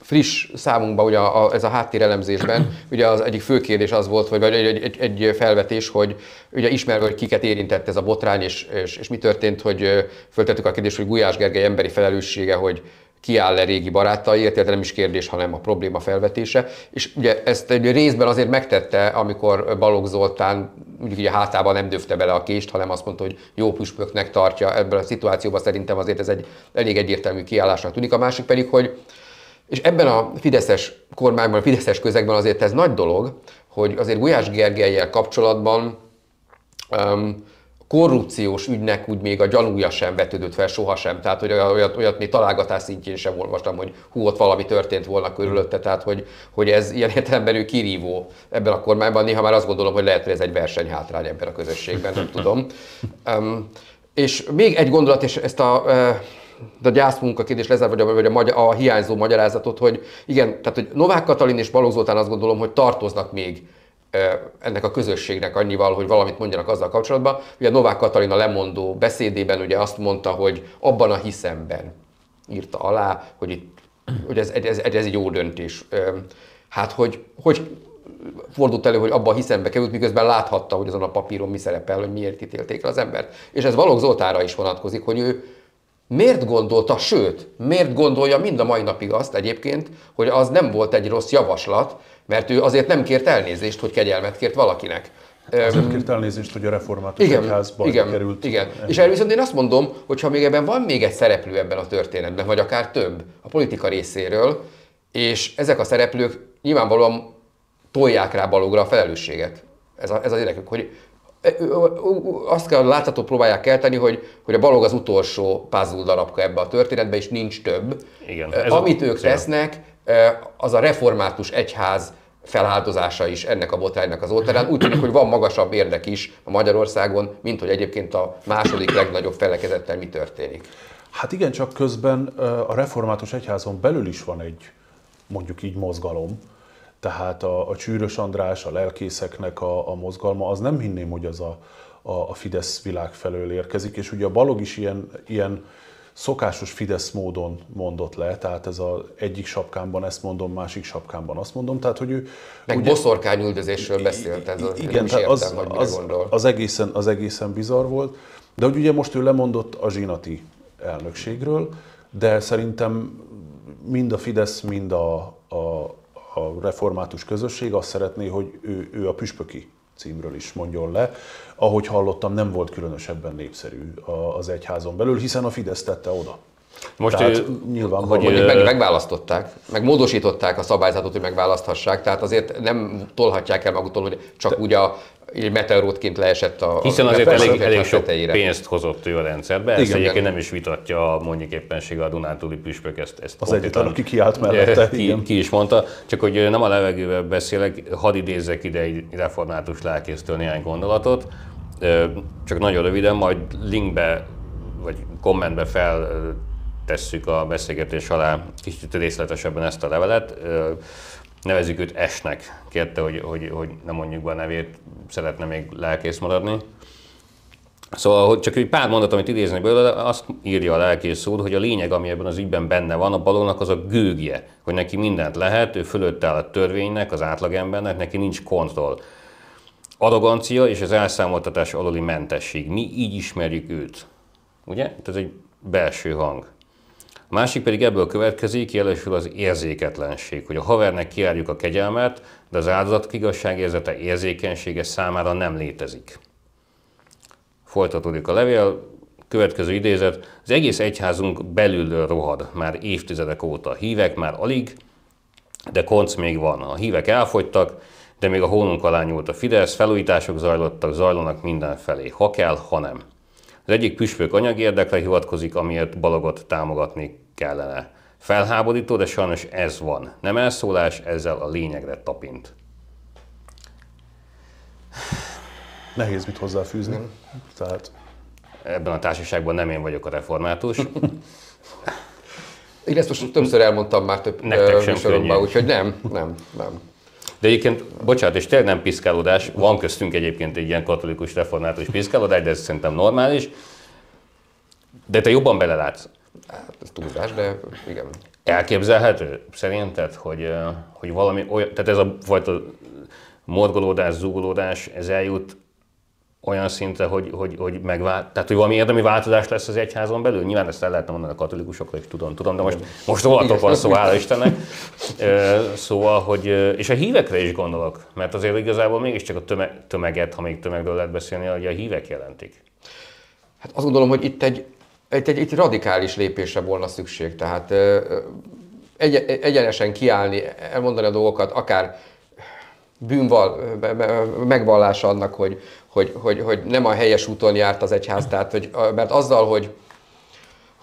friss számunkban, ugye a, ez a háttérelemzésben, ugye az egyik fő kérdés az volt, vagy egy, egy, egy felvetés, hogy ugye ismerve, hogy kiket érintett ez a botrány, és, és, és mi történt, hogy föltettük a kérdést, hogy Gulyás Gergely emberi felelőssége, hogy kiáll-e régi barátaiért, illetve nem is kérdés, hanem a probléma felvetése. És ugye ezt egy részben azért megtette, amikor Balogh Zoltán mondjuk ugye hátában nem döfte bele a kést, hanem azt mondta, hogy jó püspöknek tartja. Ebből a szituációban szerintem azért ez egy elég egyértelmű kiállásnak tűnik. A másik pedig, hogy és ebben a Fideszes kormányban, a Fideszes közegben azért ez nagy dolog, hogy azért Gulyás Gergelyel kapcsolatban um, korrupciós ügynek úgy még a gyanúja sem vetődött fel sohasem. Tehát, hogy olyat, olyat még találgatás szintjén sem olvastam, hogy hú, ott valami történt volna körülötte, tehát, hogy, hogy ez ilyen értelemben ő kirívó ebben a kormányban. Néha már azt gondolom, hogy lehet, hogy ez egy versenyhátrány ebben a közösségben, nem tudom. Um, és még egy gondolat, és ezt a, a gyászmunka kérdés lezár, vagy, a, vagy a, magyar, a hiányzó magyarázatot, hogy igen, tehát hogy Novák Katalin és Balogh Zoltán azt gondolom, hogy tartoznak még ennek a közösségnek annyival, hogy valamit mondjanak azzal kapcsolatban. Ugye Novák Katalina lemondó beszédében ugye azt mondta, hogy abban a hiszemben írta alá, hogy, itt, hogy ez, ez, ez egy jó döntés. Hát, hogy, hogy fordult elő, hogy abban a hiszembe került, miközben láthatta, hogy azon a papíron mi szerepel, hogy miért ítélték el az embert. És ez Balogh Zoltára is vonatkozik, hogy ő miért gondolta, sőt, miért gondolja mind a mai napig azt egyébként, hogy az nem volt egy rossz javaslat, mert ő azért nem kért elnézést, hogy kegyelmet kért valakinek. Azért kért elnézést, hogy a református igen, egyházba igen, került. Igen, és erről viszont én azt mondom, hogy ha még ebben van még egy szereplő ebben a történetben, vagy akár több a politika részéről, és ezek a szereplők nyilvánvalóan tolják rá balogra a felelősséget. Ez, a, ez az érdekük, hogy azt kell látható próbálják kelteni, hogy, hogy a balog az utolsó puzzle darabka ebbe a történetbe, és nincs több. Igen, ez Amit a, ők tesznek, az a református egyház feláldozása is ennek a botránynak az oltárán. Úgy tűnik, hogy van magasabb érdek is a Magyarországon, mint hogy egyébként a második legnagyobb felekezettel mi történik. Hát igen, csak közben a református egyházon belül is van egy mondjuk így mozgalom, tehát a, a Csűrös András, a lelkészeknek a, a mozgalma, az nem hinném, hogy az a, a, a Fidesz világ felől érkezik, és ugye a Balog is ilyen, ilyen szokásos Fidesz módon mondott le, tehát ez az egyik sapkámban ezt mondom, másik sapkámban azt mondom, tehát hogy ő... Meg ugye, boszorkányüldözésről beszélt, ez igen, értem, az, hogy az, az, egészen, az egészen bizarr volt, de hogy ugye most ő lemondott a zsinati elnökségről, de szerintem mind a Fidesz, mind a, a, a református közösség azt szeretné, hogy ő, ő a püspöki címről is mondjon le. Ahogy hallottam, nem volt különösebben népszerű az egyházon belül, hiszen a Fidesz tette oda. Most tehát ő, nyilván hogy meg, megválasztották, meg módosították a szabályzatot, hogy megválaszthassák, tehát azért nem tolhatják el maguktól, hogy csak Te, úgy a egy meteorótként leesett a... Hiszen azért elég, elég sok tetejére. pénzt hozott ő a rendszerbe, ezt igen, egyébként nem is vitatja mondjuk éppenség a Dunántúli püspök, ezt, ezt Az egyetlen, aki kiállt mellette. Ki, ki, is mondta, csak hogy nem a levegővel beszélek, hadd idézzek ide egy református lelkésztől néhány gondolatot, csak nagyon röviden, majd linkbe vagy kommentbe fel tesszük a beszélgetés alá kicsit részletesebben ezt a levelet nevezük őt Esnek, kérte, hogy, hogy, hogy nem mondjuk be a nevét, szeretne még lelkész maradni. Szóval hogy csak egy pár mondat, amit idéznek belőle, azt írja a lelkész úr, hogy a lényeg, ami ebben az ügyben benne van, a balónak az a gőgje, hogy neki mindent lehet, ő fölött áll a törvénynek, az átlagembernek, neki nincs kontroll. Arrogancia és az elszámoltatás aluli mentesség. Mi így ismerjük őt. Ugye? Ez egy belső hang. A másik pedig ebből következik, jelesül az érzéketlenség, hogy a havernek kiárjuk a kegyelmet, de az áldozat igazságérzete érzékenysége számára nem létezik. Folytatódik a levél, következő idézet, az egész egyházunk belül rohad már évtizedek óta. Hívek már alig, de konc még van. A hívek elfogytak, de még a hónunk alá nyúlt a Fidesz, felújítások zajlottak, zajlanak mindenfelé, ha kell, ha nem. Az egyik püspök anyagi érdekre hivatkozik, amiért balogot támogatni kellene. Felháborító, de sajnos ez van. Nem elszólás, ezzel a lényegre tapint. Nehéz mit hozzáfűzni. Tehát... Ebben a társaságban nem én vagyok a református. Én ezt most többször elmondtam már több műsorokban, úgyhogy nem, nem, nem. De egyébként, bocsánat, és tényleg nem piszkálódás, van köztünk egyébként egy ilyen katolikus református piszkálódás, de ez szerintem normális. De te jobban belelátsz. Hát ez túlzás, de igen. Elképzelhető szerinted, hogy, hogy valami olyan, tehát ez a fajta morgolódás, zúgolódás, ez eljut olyan szintre, hogy, hogy, hogy megvált, tehát hogy valami érdemi változás lesz az egyházon belül? Nyilván ezt el lehetne mondani a katolikusokra is, tudom, tudom, de most, most rólatok van szó, hála Istennek. Szóval, hogy, és a hívekre is gondolok, mert azért igazából mégiscsak a tömeg, tömeget, ha még tömegről lehet beszélni, hogy a hívek jelentik. Hát azt gondolom, hogy itt egy, egy, egy, egy radikális lépésre volna szükség. Tehát egy, egyenesen kiállni, elmondani a dolgokat, akár bűnval, megvallása annak, hogy, hogy, hogy, hogy nem a helyes úton járt az egyház, tehát, hogy, mert azzal, hogy,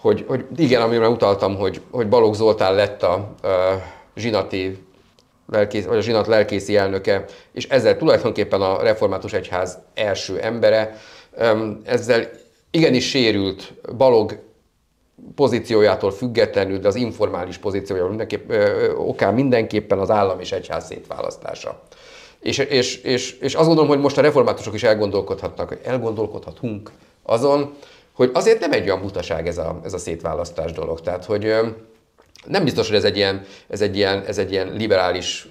hogy, hogy igen, amire utaltam, hogy, hogy Balogh Zoltán lett a, a zsinati lelkész, vagy a zsinat lelkészi elnöke, és ezzel tulajdonképpen a református egyház első embere, ezzel igenis sérült Balog pozíciójától függetlenül, de az informális pozíciója mindenképp, ö, okán mindenképpen az állam és egyház szétválasztása. És, és, és, és azt gondolom, hogy most a reformátusok is elgondolkodhatnak, elgondolkodhatunk azon, hogy azért nem egy olyan butaság ez a, ez a szétválasztás dolog. Tehát, hogy nem biztos, hogy ez egy ilyen, ez egy ilyen, ez egy ilyen liberális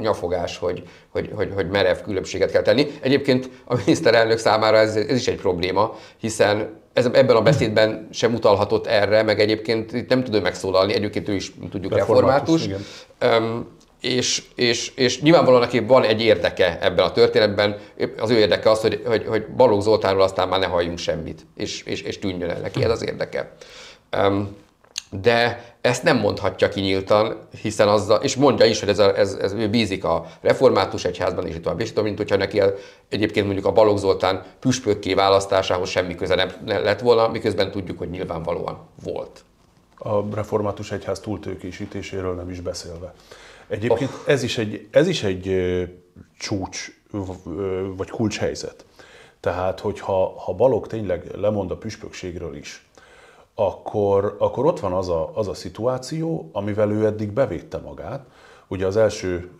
nyafogás, hogy, hogy, hogy, hogy merev különbséget kell tenni. Egyébként a miniszterelnök számára ez, ez is egy probléma, hiszen ez, ebben a beszédben sem utalhatott erre, meg egyébként itt nem tud ő megszólalni, egyébként ő is tudjuk református. református és, és, és nyilvánvalóan neki van egy érdeke ebben a történetben, az ő érdeke az, hogy, hogy, hogy Balogh Zoltánról aztán már ne halljunk semmit, és, és, és tűnjön el neki, ez az érdeke. De ezt nem mondhatja ki nyíltan, hiszen azzal, és mondja is, hogy ez, a, ez, ez ő bízik a református egyházban, és tovább, és tovább, mint hogyha neki egyébként mondjuk a Balogh Zoltán püspökké választásához semmi köze nem, nem lett volna, miközben tudjuk, hogy nyilvánvalóan volt. A református egyház túltőkésítéséről nem is beszélve. Egyébként oh. ez is egy, ez is egy csúcs vagy kulcshelyzet. Tehát, hogyha ha Balog tényleg lemond a püspökségről is, akkor, akkor ott van az a, az a szituáció, amivel ő eddig bevédte magát. Ugye az első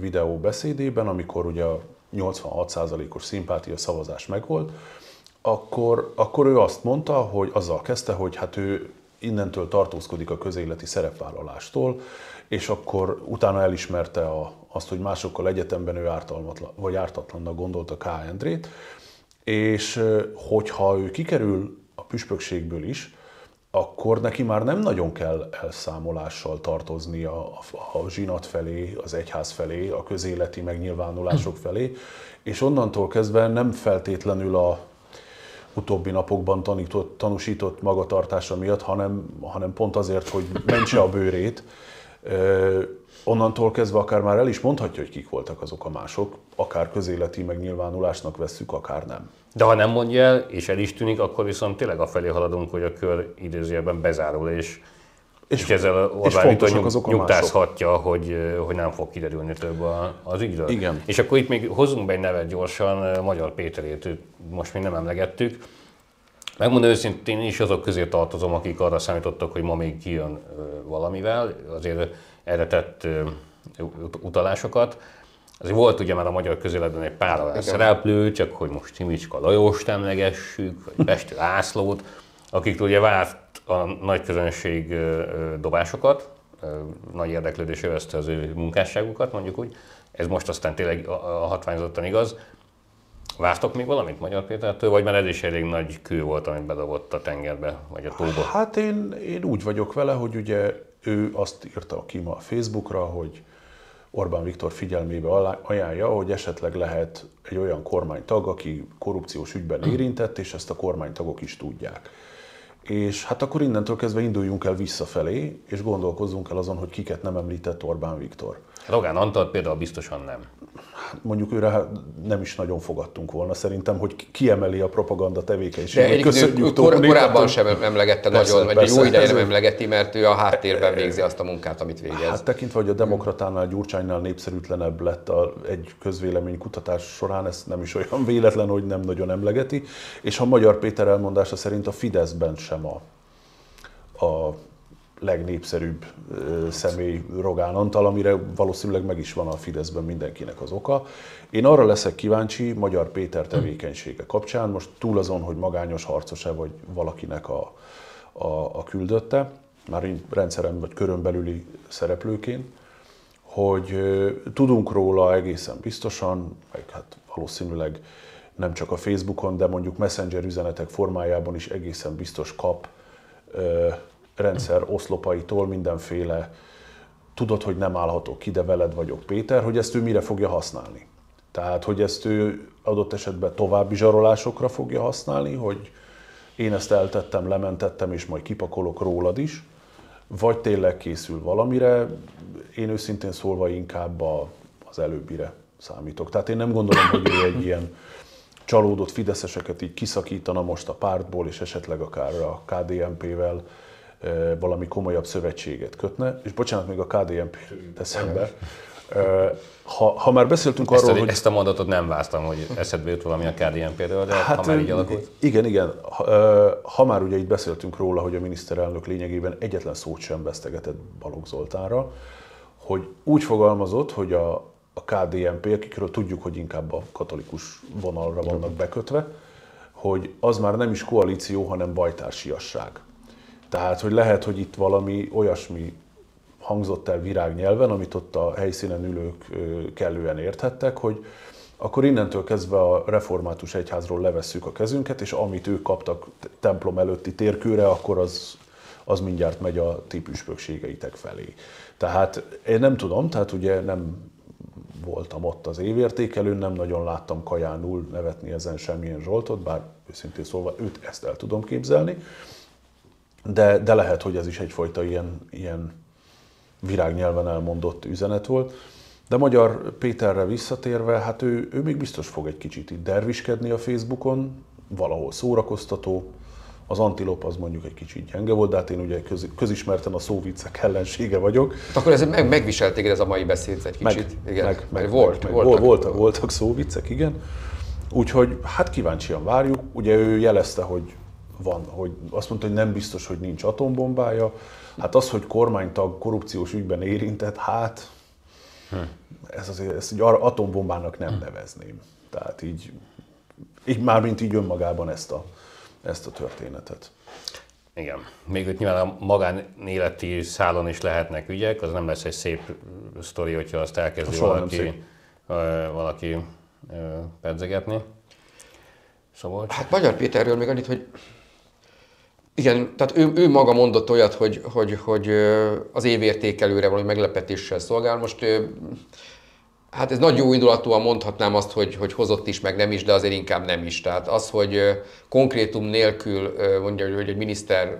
videó beszédében, amikor ugye a 86%-os szimpátia szavazás megvolt, akkor, akkor ő azt mondta, hogy azzal kezdte, hogy hát ő innentől tartózkodik a közéleti szerepvállalástól, és akkor utána elismerte a, azt, hogy másokkal egyetemben ő ártalmatlan, vagy ártatlannak gondolta K. Endrét, és hogyha ő kikerül a püspökségből is, akkor neki már nem nagyon kell elszámolással tartozni a, a, zsinat felé, az egyház felé, a közéleti megnyilvánulások felé, és onnantól kezdve nem feltétlenül a utóbbi napokban tanított, tanúsított magatartása miatt, hanem, hanem pont azért, hogy mentse a bőrét, onnantól kezdve akár már el is mondhatja, hogy kik voltak azok a mások, akár közéleti megnyilvánulásnak vesszük, akár nem. De ha nem mondja el, és el is tűnik, akkor viszont tényleg afelé haladunk, hogy a kör idézőjelben bezárul, és, és, és ezzel Orbán Viktor nyug, nyugtázhatja, hogy, hogy nem fog kiderülni több az ügyről. Igen. És akkor itt még hozunk be egy nevet gyorsan, Magyar Péterét, most még nem emlegettük. Megmondom őszintén, én is azok közé tartozom, akik arra számítottak, hogy ma még kijön valamivel, azért erre tett utalásokat. Azért volt ugye már a magyar közéletben egy pár olyan szereplő, csak hogy most Timicska Lajost emlegessük, vagy Pesti Lászlót, akik ugye várt a nagy közönség dobásokat, nagy érdeklődés övezte az ő munkásságukat, mondjuk úgy. Ez most aztán tényleg a hatványozottan igaz. Vártok még valamit Magyar Pétertől, vagy már ez is elég nagy kő volt, amit bedobott a tengerbe, vagy a tóba? Hát én, én úgy vagyok vele, hogy ugye ő azt írta ki ma a Facebookra, hogy Orbán Viktor figyelmébe ajánlja, hogy esetleg lehet egy olyan kormánytag, aki korrupciós ügyben érintett, és ezt a kormánytagok is tudják. És hát akkor innentől kezdve induljunk el visszafelé, és gondolkozzunk el azon, hogy kiket nem említett Orbán Viktor. Rogán Antal például biztosan nem. Mondjuk őre nem is nagyon fogadtunk volna. Szerintem, hogy kiemeli a propaganda tevékenységet. De Köszönjük, kor, korábban sem emlegette persze, nagyon, vagy persze, jó ideje nem emlegeti, mert ő a háttérben végzi azt a munkát, amit végez. Hát tekintve, hogy a demokratánál, Gyurcsánynál népszerűtlenebb lett a, egy közvéleménykutatás során, ez nem is olyan véletlen, hogy nem nagyon emlegeti, és a Magyar Péter elmondása szerint a Fideszben sem a, a legnépszerűbb személy Rogán Antal, amire valószínűleg meg is van a Fideszben mindenkinek az oka. Én arra leszek kíváncsi Magyar Péter tevékenysége kapcsán, most túl azon, hogy magányos harcos-e vagy valakinek a, a, a küldötte, már rendszerem vagy körön belüli szereplőként, hogy tudunk róla egészen biztosan, meg hát valószínűleg nem csak a Facebookon, de mondjuk Messenger üzenetek formájában is egészen biztos kap rendszer oszlopaitól mindenféle tudod, hogy nem állhatok ki, de veled vagyok Péter, hogy ezt ő mire fogja használni. Tehát, hogy ezt ő adott esetben további zsarolásokra fogja használni, hogy én ezt eltettem, lementettem, és majd kipakolok rólad is, vagy tényleg készül valamire, én őszintén szólva inkább a, az előbbire számítok. Tehát én nem gondolom, hogy ő egy ilyen csalódott fideszeseket így kiszakítana most a pártból, és esetleg akár a KDNP-vel valami komolyabb szövetséget kötne. És bocsánat, még a KDNP teszem be. Ha, ha már beszéltünk ezt arról, hogy... Ezt a mondatot nem váztam, hogy eszedbe jut valami a KDNP-ről, de hát, ha már így alakult. Igen, igen. Ha, ha már ugye itt beszéltünk róla, hogy a miniszterelnök lényegében egyetlen szót sem vesztegetett Balogh Zoltánra, hogy úgy fogalmazott, hogy a, a KDNP, akikről tudjuk, hogy inkább a katolikus vonalra vannak bekötve, hogy az már nem is koalíció, hanem bajtársiasság. Tehát, hogy lehet, hogy itt valami olyasmi hangzott el virágnyelven, amit ott a helyszínen ülők kellően érthettek, hogy akkor innentől kezdve a református egyházról levesszük a kezünket, és amit ők kaptak templom előtti térkőre, akkor az, az mindjárt megy a ti püspökségeitek felé. Tehát én nem tudom, tehát ugye nem voltam ott az évértékelőn, nem nagyon láttam kajánul nevetni ezen semmilyen Zsoltot, bár őszintén szólva őt ezt el tudom képzelni, de, de lehet, hogy ez is egyfajta ilyen, ilyen virágnyelven elmondott üzenet volt. De Magyar Péterre visszatérve, hát ő, ő még biztos fog egy kicsit itt derviskedni a Facebookon, valahol szórakoztató, az antilop az mondjuk egy kicsit gyenge volt, de hát én ugye köz, közismerten a szóviccek ellensége vagyok. Hát akkor ez meg, megviselt téged ez a mai beszéd egy kicsit? Meg, igen. Meg, meg, volt, meg, voltak, voltak, voltak szóviccek, igen. Úgyhogy hát kíváncsian várjuk. Ugye ő jelezte, hogy van, hogy azt mondta, hogy nem biztos, hogy nincs atombombája. Hát az, hogy kormánytag korrupciós ügyben érintett, hát hm. ez azért ezt egy atombombának nem hm. nevezném. Tehát így, így már mint így önmagában ezt a, ezt a történetet. Igen. Még ott nyilván a magánéleti szálon is lehetnek ügyek, az nem lesz egy szép sztori, hogyha azt elkezdi valaki, valaki pedzegetni. Szóval... Hát Magyar Péterről még annyit, hogy igen, tehát ő, ő maga mondott olyat, hogy, hogy, hogy az évértékelőre valami meglepetéssel szolgál. Most Hát ez nagy jó indulatúan mondhatnám azt, hogy, hogy hozott is, meg nem is, de azért inkább nem is. Tehát az, hogy konkrétum nélkül mondja, hogy egy miniszter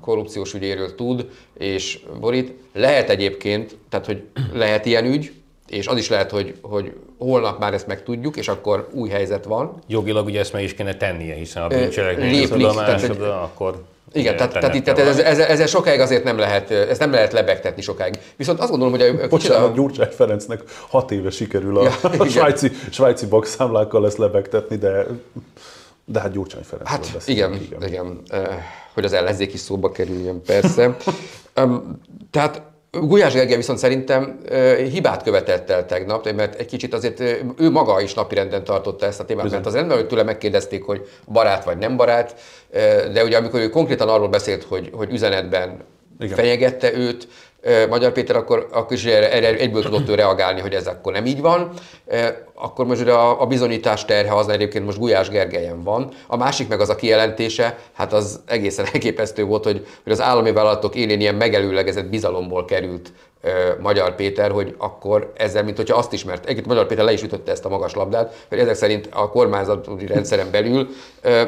korrupciós ügyéről tud, és borít, lehet egyébként, tehát hogy lehet ilyen ügy, és az is lehet, hogy, hogy holnap már ezt megtudjuk, és akkor új helyzet van. Jogilag ugye ezt meg is kéne tennie, hiszen a bűncselekmény tudomása, akkor... Igen, tehát, tehát, tehát ez, ez, ezzel sokáig azért nem lehet, ezt nem lehet lebegtetni sokáig. Viszont azt gondolom, hogy a... Bocsánat, a... Gyurcsány Ferencnek hat éve sikerül a, ja, a svájci, svájci bankszámlákkal ezt lebegtetni, de, de hát Gyurcsány Ferenc. Hát igen, igen, igen, hogy az ellenzék is szóba kerüljön, persze. tehát Gulyás Gergely viszont szerintem hibát követett el tegnap, mert egy kicsit azért ő maga is napirenden tartotta ezt a témát, Bizony. mert az rendben, hogy tőle megkérdezték, hogy barát vagy nem barát, de ugye amikor ő konkrétan arról beszélt, hogy, hogy üzenetben Igen. fenyegette őt, Magyar Péter, akkor, akkor is erre egyből tudott ő reagálni, hogy ez akkor nem így van. Akkor most a, a bizonyítás terhe az egyébként most Gulyás Gergelyen van. A másik meg az a kijelentése, hát az egészen elképesztő volt, hogy, hogy az állami vállalatok élén ilyen megelőlegezett bizalomból került Magyar Péter, hogy akkor ezzel, mint hogyha azt ismert, egyébként Magyar Péter le is ütötte ezt a magas labdát, hogy ezek szerint a kormányzati rendszeren belül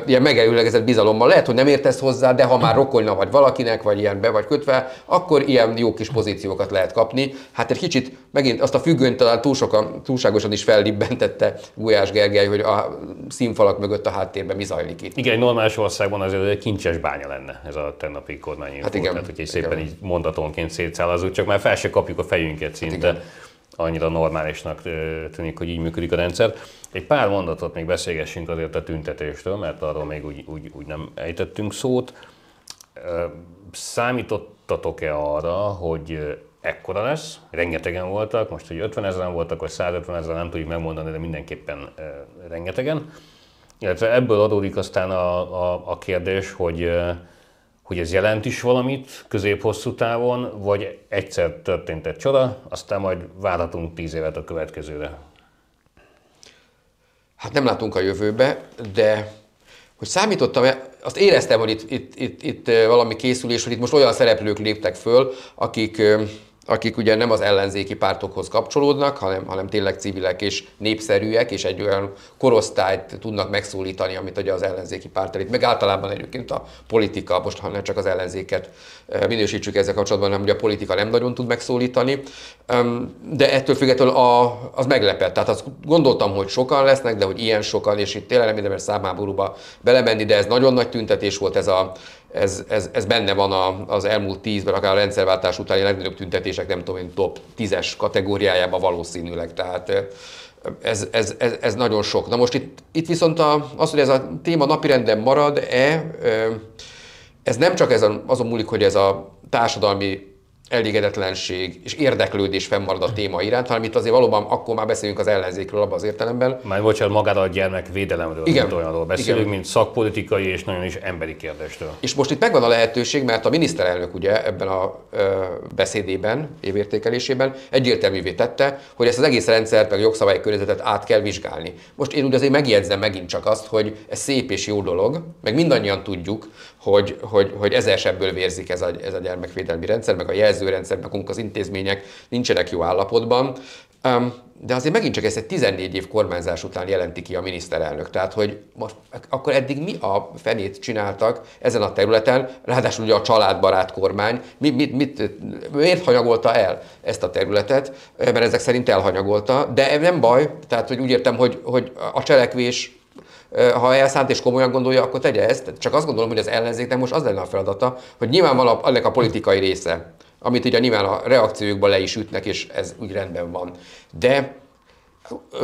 ilyen megelőlegezett bizalommal lehet, hogy nem értesz hozzá, de ha már rokolna vagy valakinek, vagy ilyen be vagy kötve, akkor ilyen jó kis pozíciókat lehet kapni. Hát egy kicsit megint azt a függönyt talán túl sokan, túlságosan is fellibbentette Gulyás Gergely, hogy a színfalak mögött a háttérben mi zajlik itt. Igen, egy normális országban azért egy kincses bánya lenne ez a tennapi kormány. Hát igen. Tehát, hogy szépen igen. így mondatonként szétszálazunk, csak már fel se kapjuk a fejünket szinte. Hát annyira normálisnak tűnik, hogy így működik a rendszer. Egy pár mondatot még beszélgessünk azért a tüntetéstől, mert arról még úgy, úgy, úgy nem ejtettünk szót. Számítottatok-e arra, hogy ekkora lesz, rengetegen voltak, most hogy 50 ezeren voltak, vagy 150 ezeren, nem tudjuk megmondani, de mindenképpen rengetegen. Illetve ebből adódik aztán a, a, a kérdés, hogy hogy ez jelent is valamit közép-hosszú távon, vagy egyszer történt egy csoda, aztán majd várhatunk tíz évet a következőre. Hát nem látunk a jövőbe, de hogy számítottam, azt éreztem, hogy itt, itt, itt, itt valami készülés, hogy itt most olyan szereplők léptek föl, akik akik ugye nem az ellenzéki pártokhoz kapcsolódnak, hanem, hanem tényleg civilek és népszerűek, és egy olyan korosztályt tudnak megszólítani, amit ugye az ellenzéki párt elit, meg általában egyébként a politika, most ha nem csak az ellenzéket eh, minősítsük ezzel kapcsolatban, hanem ugye a politika nem nagyon tud megszólítani, de ettől függetlenül a, az meglepett. Tehát azt gondoltam, hogy sokan lesznek, de hogy ilyen sokan, és itt tényleg nem érdemes számáborúba belemenni, de ez nagyon nagy tüntetés volt ez a ez, ez, ez benne van a, az elmúlt tízben, akár a rendszerváltás utáni legnagyobb tüntetések, nem tudom én, top 10-es kategóriájában valószínűleg. Tehát ez, ez, ez, ez nagyon sok. Na most itt, itt viszont a, az, hogy ez a téma napirenden marad-e, ez nem csak ez azon múlik, hogy ez a társadalmi elégedetlenség és érdeklődés fennmarad a téma iránt, hanem itt azért valóban akkor már beszélünk az ellenzékről abban az értelemben. Már bocsánat, magáról a gyermekvédelemről, Igen. mint olyanról beszélünk, Igen. mint szakpolitikai és nagyon is emberi kérdéstől. És most itt megvan a lehetőség, mert a miniszterelnök ugye ebben a ö, beszédében, évértékelésében egyértelművé tette, hogy ezt az egész rendszert, meg jogszabályi környezetet át kell vizsgálni. Most én úgy azért megjegyzem megint csak azt, hogy ez szép és jó dolog, meg mindannyian tudjuk, hogy, hogy, hogy ezer sebből vérzik ez a, ez a gyermekvédelmi rendszer, meg a jelzőrendszer, meg az intézmények nincsenek jó állapotban. De azért megint csak ezt egy 14 év kormányzás után jelenti ki a miniszterelnök. Tehát, hogy most akkor eddig mi a fenét csináltak ezen a területen, ráadásul ugye a családbarát kormány, mit, mit, mit, miért hanyagolta el ezt a területet, mert ezek szerint elhanyagolta, de nem baj, tehát hogy úgy értem, hogy, hogy a cselekvés ha elszánt és komolyan gondolja, akkor tegye ezt. Csak azt gondolom, hogy az ellenzéknek most az lenne a feladata, hogy nyilván van ennek a politikai része, amit ugye nyilván a reakciókban le is ütnek, és ez úgy rendben van. De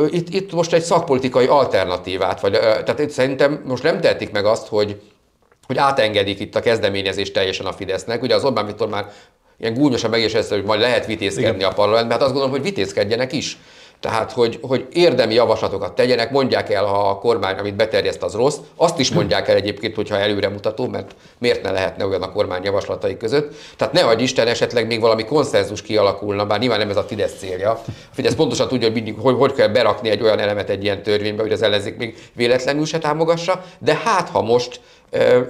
itt, itt most egy szakpolitikai alternatívát, vagy, tehát itt szerintem most nem tehetik meg azt, hogy, hogy átengedik itt a kezdeményezést teljesen a Fidesznek. Ugye az Orbán Viktor már ilyen gúnyosan megésezte, hogy majd lehet vitézkedni Igen. a parlamentben, hát azt gondolom, hogy vitézkedjenek is. Tehát, hogy, hogy érdemi javaslatokat tegyenek, mondják el, ha a kormány, amit beterjeszt, az rossz. Azt is mondják el egyébként, hogyha előremutató, mert miért ne lehetne olyan a kormány javaslatai között. Tehát ne adj Isten, esetleg még valami konszenzus kialakulna, bár nyilván nem ez a Fidesz célja. A Fidesz pontosan tudja, hogy, mindig, hogy, hogy kell berakni egy olyan elemet egy ilyen törvénybe, hogy az ellenzék még véletlenül se támogassa, de hát ha most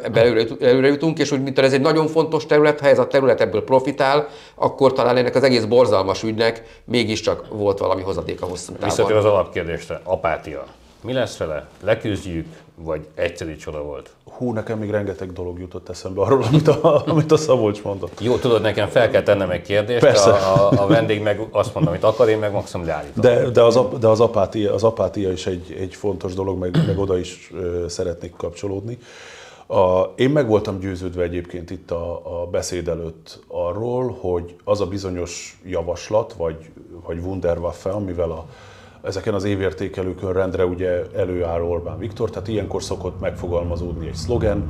ebbe előre, előre jutunk, és úgy, mint ez egy nagyon fontos terület, ha ez a terület ebből profitál, akkor talán ennek az egész borzalmas ügynek mégiscsak volt valami hozadéka hosszú távon. Visszatér az alapkérdésre, apátia. Mi lesz vele? Leküzdjük, vagy egyszerű csoda volt? Hú, nekem még rengeteg dolog jutott eszembe arról, amit a, amit a Szabolcs mondott. Jó, tudod, nekem fel kell tennem egy kérdést, Persze. A, a, a vendég meg azt mondom, amit akar, én meg maximum leállítom. De, de, az, de az, apátia, az apátia is egy, egy fontos dolog, meg, meg oda is ö, szeretnék kapcsolódni. A, én meg voltam győződve egyébként itt a, a beszéd előtt arról, hogy az a bizonyos javaslat, vagy, vagy Wunderwaffe, amivel a, ezeken az évértékelőkön rendre ugye előáll Orbán Viktor, tehát ilyenkor szokott megfogalmazódni egy szlogen,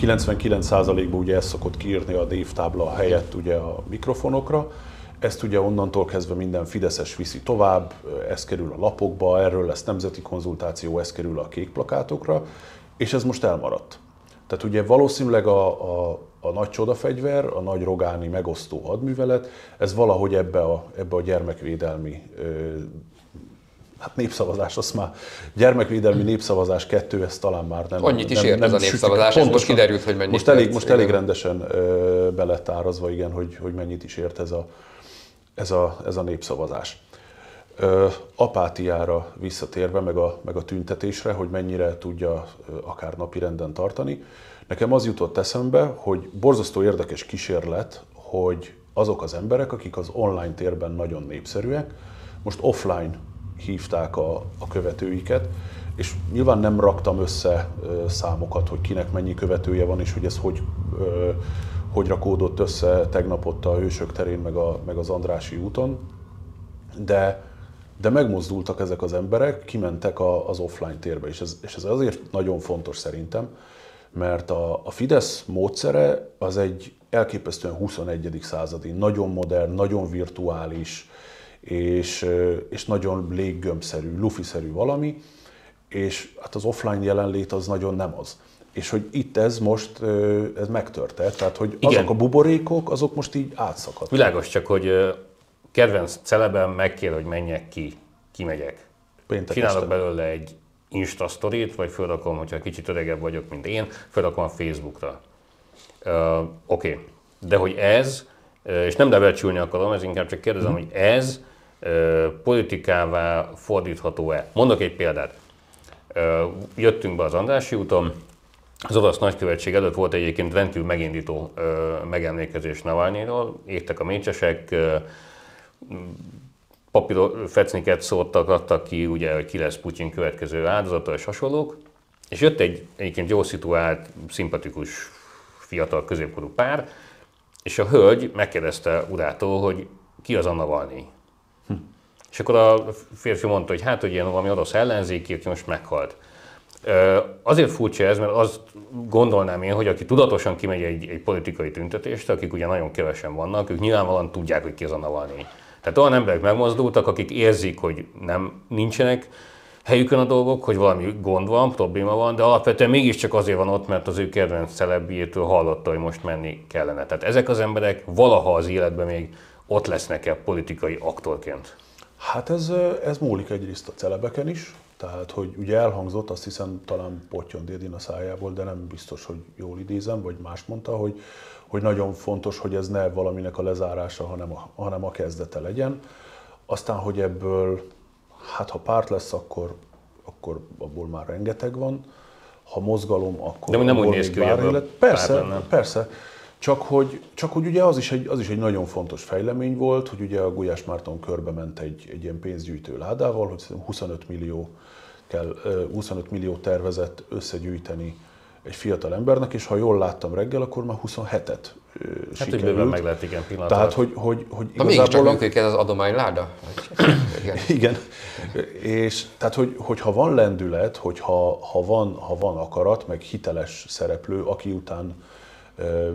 99%-ban ugye ezt szokott kiírni a névtábla helyett ugye a mikrofonokra, ezt ugye onnantól kezdve minden Fideszes viszi tovább, ez kerül a lapokba, erről lesz nemzeti konzultáció, ez kerül a kék plakátokra, és ez most elmaradt. Tehát ugye valószínűleg a, a, a nagy csodafegyver, a nagy rogáni megosztó hadművelet, ez valahogy ebbe a, ebbe a gyermekvédelmi ö, hát népszavazás, azt már gyermekvédelmi népszavazás kettő, ez talán már nem. Annyit is nem, ért nem ez a népszavazás, ez most kiderült, hogy mennyit. Most elég, most elég rendesen ö, belett árazva, igen, hogy, hogy mennyit is ért ez a, ez a, ez a népszavazás. Apátiára visszatérve, meg a, meg a tüntetésre, hogy mennyire tudja akár napi renden tartani. Nekem az jutott eszembe, hogy borzasztó érdekes kísérlet, hogy azok az emberek, akik az online térben nagyon népszerűek, most offline hívták a, a követőiket, és nyilván nem raktam össze számokat, hogy kinek mennyi követője van, és hogy ez hogy, hogy rakódott össze tegnap ott a Hősök terén, meg, a, meg az Andrási úton, de de megmozdultak ezek az emberek, kimentek a, az offline térbe, és ez, és ez azért nagyon fontos szerintem, mert a, a Fidesz módszere az egy elképesztően 21. századi, nagyon modern, nagyon virtuális, és, és nagyon léggömbszerű, lufiszerű valami, és hát az offline jelenlét az nagyon nem az. És hogy itt ez most ez megtörte, tehát hogy Igen. azok a buborékok, azok most így átszakadtak. Világos, csak hogy kedvenc celebem megkér, hogy menjek ki, kimegyek. Péntek Csinálok este. belőle egy Insta sztorit, vagy fölrakom, hogyha kicsit öregebb vagyok, mint én, fölrakom a Facebookra. Uh, Oké, okay. de hogy ez, és nem lebecsülni akarom, ez inkább csak kérdezem, mm. hogy ez uh, politikává fordítható-e. Mondok egy példát. Uh, jöttünk be az Andrási úton, az orosz nagykövetség előtt volt egyébként rendkívül megindító ö, megemlékezés Navalnyiról, értek a mécsesek, ö, fecniket szórtak, adtak ki, ugye, hogy ki lesz Putyin következő áldozata és hasonlók, és jött egy egyébként jó szituált, szimpatikus, fiatal, középkorú pár, és a hölgy megkérdezte urától, hogy ki az a Navalnyi. Hm. És akkor a férfi mondta, hogy hát, hogy ilyen valami orosz ellenzéki, aki most meghalt. Azért furcsa ez, mert azt gondolnám én, hogy aki tudatosan kimegy egy, egy politikai tüntetést, akik ugye nagyon kevesen vannak, ők nyilvánvalóan tudják, hogy ki az a Navalnyi. Tehát olyan emberek megmozdultak, akik érzik, hogy nem nincsenek helyükön a dolgok, hogy valami gond van, probléma van, de alapvetően mégiscsak azért van ott, mert az ő kedvenc celebjétől hallotta, hogy most menni kellene. Tehát ezek az emberek valaha az életben még ott lesznek-e politikai aktorként? Hát ez, ez múlik egyrészt a celebeken is, tehát, hogy ugye elhangzott, azt hiszem talán Potyon Dédin a szájából, de nem biztos, hogy jól idézem, vagy más mondta, hogy, hogy nagyon fontos, hogy ez ne valaminek a lezárása, hanem a, hanem a kezdete legyen. Aztán, hogy ebből, hát ha párt lesz, akkor, akkor abból már rengeteg van. Ha mozgalom, akkor De nem úgy néz ki, hogy Persze, persze. Csak hogy, csak hogy ugye az is, egy, az is egy nagyon fontos fejlemény volt, hogy ugye a Gulyás Márton körbe ment egy, egy ilyen pénzgyűjtő ládával, hogy 25 millió kell 25 millió tervezett összegyűjteni egy fiatal embernek, és ha jól láttam reggel, akkor már 27-et hát, sikerült. Hát, meg lehet, igen, pillanat. Tehát, hogy, hogy, hogy igazából... mégiscsak működik ez az adományláda? igen. igen. És tehát, hogy, hogy ha van lendület, hogy ha, ha, van, ha van akarat, meg hiteles szereplő, aki után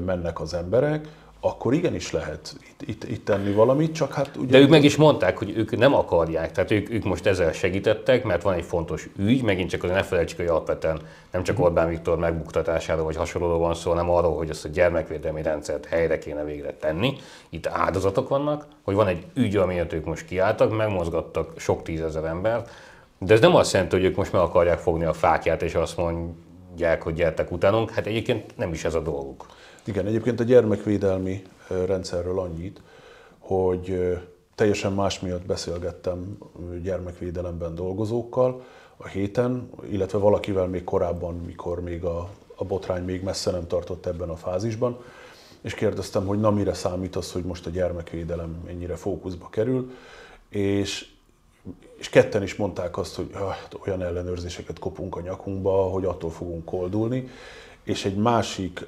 mennek az emberek, akkor igenis lehet itt, itt, itt tenni valamit, csak hát ugye... De ők meg is mondták, hogy ők nem akarják, tehát ők, ők most ezzel segítettek, mert van egy fontos ügy, megint csak azért ne felejtsük, hogy alapvetően nem csak Orbán Viktor megbuktatásáról vagy hasonlóról van szó, hanem arról, hogy ezt a gyermekvédelmi rendszert helyre kéne végre tenni. Itt áldozatok vannak, hogy van egy ügy, amiért ők most kiálltak, megmozgattak sok tízezer embert, de ez nem azt jelenti, hogy ők most meg akarják fogni a fákját, és azt mondják, hogy gyertek utánunk. Hát egyébként nem is ez a dolguk. Igen, egyébként a gyermekvédelmi rendszerről annyit, hogy teljesen más miatt beszélgettem gyermekvédelemben dolgozókkal a héten, illetve valakivel még korábban, mikor még a, a botrány még messze nem tartott ebben a fázisban, és kérdeztem, hogy na mire számít az, hogy most a gyermekvédelem ennyire fókuszba kerül, és, és ketten is mondták azt, hogy hát olyan ellenőrzéseket kopunk a nyakunkba, hogy attól fogunk koldulni, és egy másik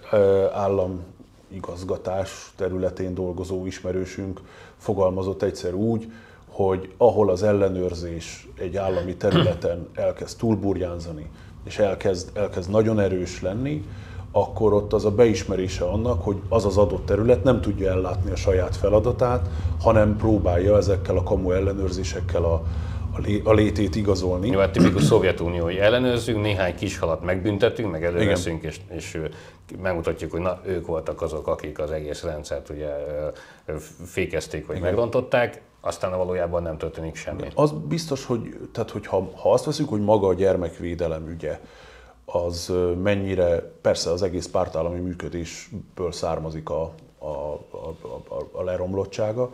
állam igazgatás területén dolgozó ismerősünk fogalmazott egyszer úgy, hogy ahol az ellenőrzés egy állami területen elkezd túlburjánzani, és elkezd, elkezd nagyon erős lenni, akkor ott az a beismerése annak, hogy az az adott terület nem tudja ellátni a saját feladatát, hanem próbálja ezekkel a kamu ellenőrzésekkel a, a létét igazolni. Jó, hát tipikus Szovjetuniói ellenőrzünk, néhány kis halat megbüntetünk, meg előveszünk, és, és megmutatjuk, hogy na, ők voltak azok, akik az egész rendszert ugye fékezték, vagy Igen. megrontották, aztán valójában nem történik semmi. Az biztos, hogy, tehát, hogy ha, ha azt veszük, hogy maga a gyermekvédelem ügye, az mennyire, persze az egész pártállami működésből származik a, a, a, a, a leromlottsága,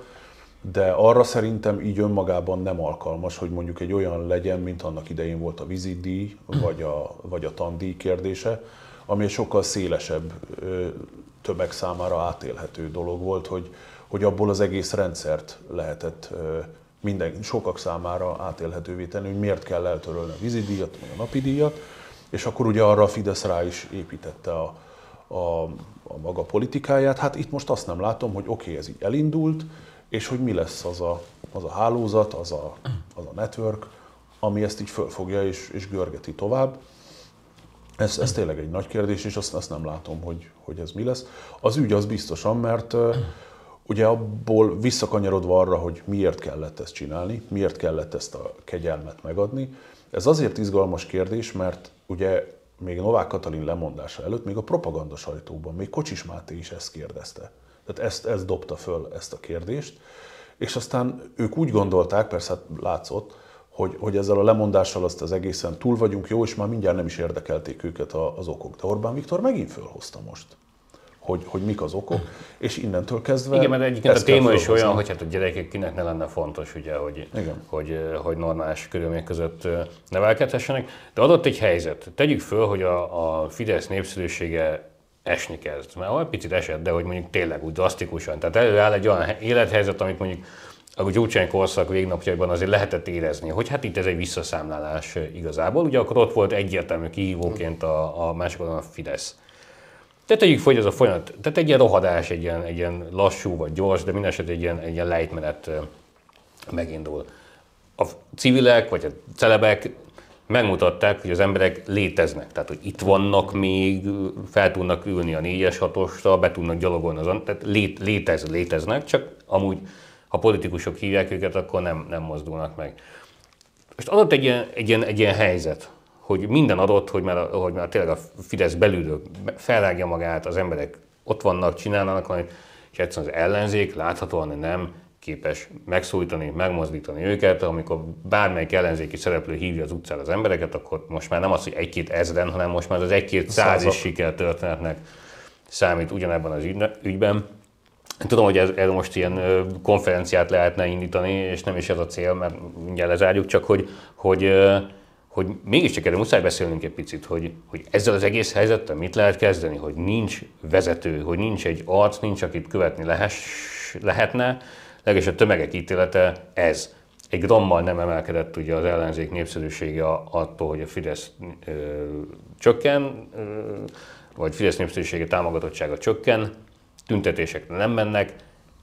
de arra szerintem így önmagában nem alkalmas, hogy mondjuk egy olyan legyen, mint annak idején volt a vizitdíj, vagy a, vagy a tandíj kérdése, ami egy sokkal szélesebb többek számára átélhető dolog volt, hogy, hogy abból az egész rendszert lehetett minden, sokak számára átélhetővé tenni, hogy miért kell eltörölni a vizidíjat, vagy a napi díjat, és akkor ugye arra a Fidesz rá is építette a, a, a maga politikáját. Hát itt most azt nem látom, hogy oké, okay, ez így elindult, és hogy mi lesz az a, az a hálózat, az a, az a network, ami ezt így fölfogja és, és görgeti tovább. Ez, ez tényleg egy nagy kérdés, és azt, azt nem látom, hogy, hogy ez mi lesz. Az ügy az biztosan, mert ugye abból visszakanyarodva arra, hogy miért kellett ezt csinálni, miért kellett ezt a kegyelmet megadni, ez azért izgalmas kérdés, mert ugye még Novák Katalin lemondása előtt, még a propaganda sajtóban, még Kocsis Máté is ezt kérdezte. Tehát ezt, ezt dobta föl ezt a kérdést, és aztán ők úgy gondolták, persze hát látszott, hogy, hogy ezzel a lemondással azt az egészen túl vagyunk, jó, és már mindjárt nem is érdekelték őket az okok. De Orbán Viktor megint fölhozta most hogy, hogy mik az okok, és innentől kezdve... Igen, mert egyébként a téma is olyan, hogy hát a gyerekek kinek ne lenne fontos, ugye, hogy, Igen. hogy, hogy normális körülmények között nevelkedhessenek, de adott egy helyzet. Tegyük föl, hogy a, a Fidesz népszerűsége esni kezd. Mert olyan picit esett, de hogy mondjuk tényleg úgy drasztikusan. Tehát előáll egy olyan élethelyzet, amit mondjuk a Gyurcsány korszak végnapjaiban azért lehetett érezni, hogy hát itt ez egy visszaszámlálás igazából. Ugye akkor ott volt egyértelmű kihívóként a, a másik a Fidesz. Tehát tegyük hogy ez a folyamat, tehát egy ilyen rohadás, egy ilyen, egy ilyen lassú vagy gyors, de minden egy ilyen, egy ilyen lejtmenet megindul. A civilek vagy a celebek megmutatták, hogy az emberek léteznek. Tehát, hogy itt vannak még, fel tudnak ülni a 4-es 6 be tudnak gyalogolni azon, tehát lét, létez, léteznek, csak amúgy, ha politikusok hívják őket, akkor nem, nem mozdulnak meg. Most adott egy ilyen, egy ilyen, egy ilyen helyzet, hogy minden adott, hogy már, hogy már tényleg a Fidesz belülről felrágja magát, az emberek ott vannak, csinálnak és egyszerűen az ellenzék láthatóan nem képes megszólítani, megmozdítani őket. Amikor bármelyik ellenzéki szereplő hívja az utcára az embereket, akkor most már nem az, hogy egy-két ezren, hanem most már az egy-két száz is sikertörténetnek számít ugyanebben az ügyben. Tudom, hogy ez, ez most ilyen konferenciát lehetne indítani, és nem is ez a cél, mert mindjárt lezárjuk, csak hogy, hogy hogy mégiscsak erről muszáj beszélnünk egy picit, hogy, hogy ezzel az egész helyzettel mit lehet kezdeni, hogy nincs vezető, hogy nincs egy arc, nincs, akit követni lehess, lehetne, legalábbis tömegek ítélete ez. Egy grammal nem emelkedett ugye az ellenzék népszerűsége attól, hogy a Fidesz ö, csökken, ö, vagy Fidesz népszerűsége támogatottsága csökken, tüntetésekre nem mennek,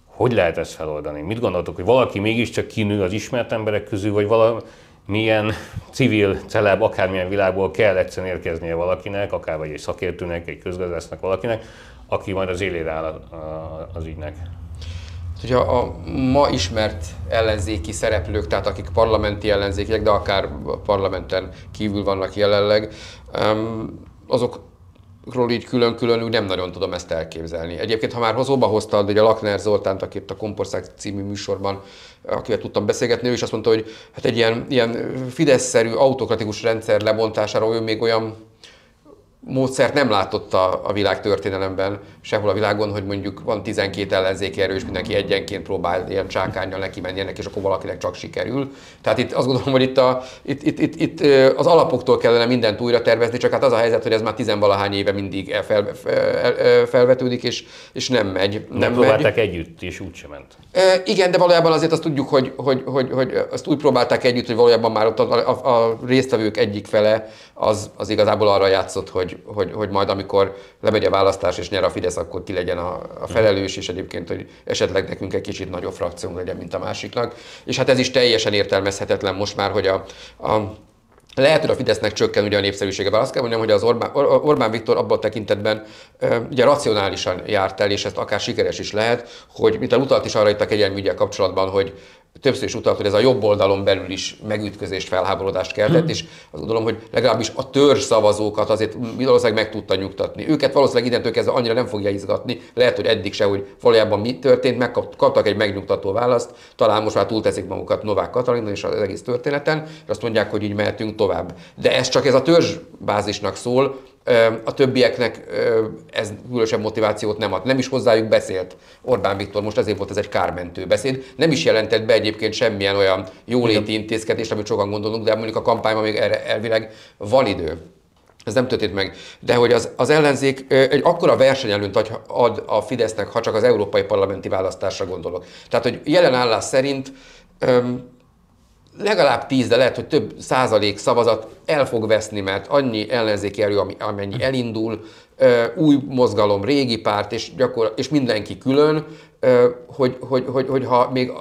hogy lehet ezt feloldani? Mit gondoltok, hogy valaki mégiscsak kinő az ismert emberek közül, vagy valami, milyen civil celeb, akármilyen világból kell egyszerűen érkeznie valakinek, akár vagy egy szakértőnek, egy közgazdásznak valakinek, aki majd az élére áll az ügynek. Ugye a ma ismert ellenzéki szereplők, tehát akik parlamenti ellenzékiek, de akár parlamenten kívül vannak jelenleg, azok ról így külön-külön úgy nem nagyon tudom ezt elképzelni. Egyébként, ha már hozóba hoztad, ugye Lakner Zoltánt, akit a Komporszák című műsorban, akivel tudtam beszélgetni, ő is azt mondta, hogy hát egy ilyen, ilyen Fidesz-szerű autokratikus rendszer lebontására ő még olyan módszert nem látott a, a világ történelemben, sehol a világon, hogy mondjuk van 12 ellenzéki erő, és mindenki egyenként próbál ilyen csákányjal neki menni ennek, és akkor valakinek csak sikerül. Tehát itt azt gondolom, hogy itt, a, itt, itt, itt, itt az alapoktól kellene mindent újra tervezni, csak hát az a helyzet, hogy ez már tizenvalahány éve mindig fel, fel, felvetődik, és, és nem megy. Nem, nem próbálták megy. együtt, és úgysem ment. E, igen, de valójában azért azt tudjuk, hogy, hogy, hogy, hogy azt úgy próbálták együtt, hogy valójában már ott a, a, a résztvevők egyik fele az, az igazából arra játszott, hogy, hogy, hogy majd amikor lemegy a választás és nyer a Fidesz, akkor ki legyen a, a felelős, és egyébként, hogy esetleg nekünk egy kicsit nagyobb frakciónk legyen, mint a másiknak. És hát ez is teljesen értelmezhetetlen most már, hogy a, a lehet, hogy a Fidesznek csökken ugye a népszerűsége, azt kell mondjam, hogy az Orbán, Orbán Viktor abban a tekintetben ugye racionálisan járt el, és ezt akár sikeres is lehet, hogy mint a utalt is arra itt a kegyelmügyel kapcsolatban, hogy többször is utalt, hogy ez a jobb oldalon belül is megütközést, felháborodást keltett, hmm. és azt gondolom, hogy legalábbis a törzs szavazókat azért valószínűleg meg tudta nyugtatni. Őket valószínűleg identől kezdve annyira nem fogja izgatni, lehet, hogy eddig se, hogy valójában mi történt, megkaptak egy megnyugtató választ, talán most már túlteszik magukat Novák Katalin és az egész történeten, és azt mondják, hogy így mehetünk tovább. De ez csak ez a törzsbázisnak szól, a többieknek ez különösebb motivációt nem ad. Nem is hozzájuk beszélt Orbán Viktor, most ezért volt ez egy kármentő beszéd. Nem is jelentett be egyébként semmilyen olyan jóléti intézkedést, amit sokan gondolunk, de mondjuk a kampányban még erre elvileg van idő. Ez nem történt meg. De hogy az, az ellenzék egy akkora versenyelőnt ad a Fidesznek, ha csak az európai parlamenti választásra gondolok. Tehát, hogy jelen állás szerint legalább tíz, de lehet, hogy több százalék szavazat el fog veszni, mert annyi ellenzéki erő, amennyi elindul, új mozgalom, régi párt, és, gyakor- és mindenki külön, hogy, hogy, hogy, hogy ha még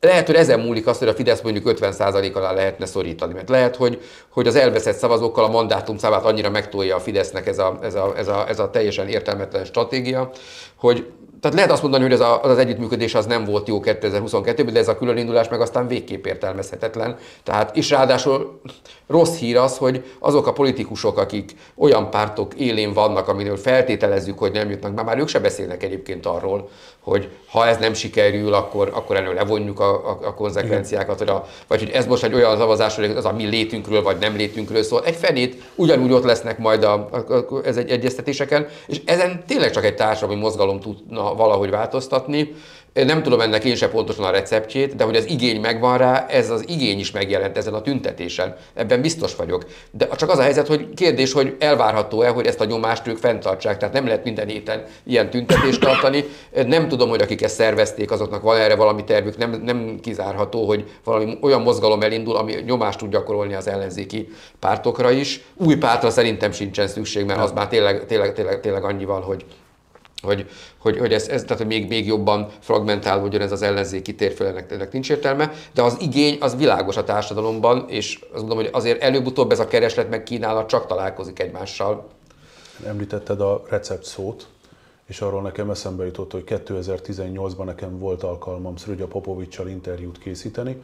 lehet, hogy ezen múlik azt, hogy a Fidesz mondjuk 50% alá lehetne szorítani, mert lehet, hogy, hogy az elveszett szavazókkal a mandátum számát annyira megtolja a Fidesznek ez a, ez a, ez a, ez a teljesen értelmetlen stratégia, hogy tehát lehet azt mondani, hogy ez a, az, az együttműködés az nem volt jó 2022-ben, de ez a különindulás meg aztán végképp értelmezhetetlen. Tehát, és ráadásul rossz hír az, hogy azok a politikusok, akik olyan pártok élén vannak, aminől feltételezzük, hogy nem jutnak, már, már ők se beszélnek egyébként arról, hogy ha ez nem sikerül, akkor, akkor elő levonjuk a, a, a konzekvenciákat, vagy, a, vagy hogy ez most egy olyan szavazás, hogy az a mi létünkről, vagy nem létünkről szól. Egy fenét ugyanúgy ott lesznek majd a, a, a, ez egy egyeztetéseken, és ezen tényleg csak egy társadalmi mozgalom tudna valahogy változtatni. Nem tudom ennek én se pontosan a receptjét, de hogy az igény megvan rá, ez az igény is megjelent ezen a tüntetésen. Ebben biztos vagyok. De csak az a helyzet, hogy kérdés, hogy elvárható-e, hogy ezt a nyomást ők fenntartsák. Tehát nem lehet minden héten ilyen tüntetést tartani. Nem tudom, hogy akik ezt szervezték, azoknak van erre valami tervük. Nem, nem kizárható, hogy valami olyan mozgalom elindul, ami nyomást tud gyakorolni az ellenzéki pártokra is. Új pártra szerintem sincsen szükség, mert az már tényleg, tényleg, tényleg, tényleg annyival, hogy hogy, hogy, hogy ez, ez tehát hogy még, még jobban fragmentálódjon ez az ellenzéki térfél, ennek, ennek nincs értelme, de az igény az világos a társadalomban, és azt mondom, hogy azért előbb-utóbb ez a kereslet meg kínálat csak találkozik egymással. Említetted a recept szót, és arról nekem eszembe jutott, hogy 2018-ban nekem volt alkalmam Szrugya Popovicsal interjút készíteni.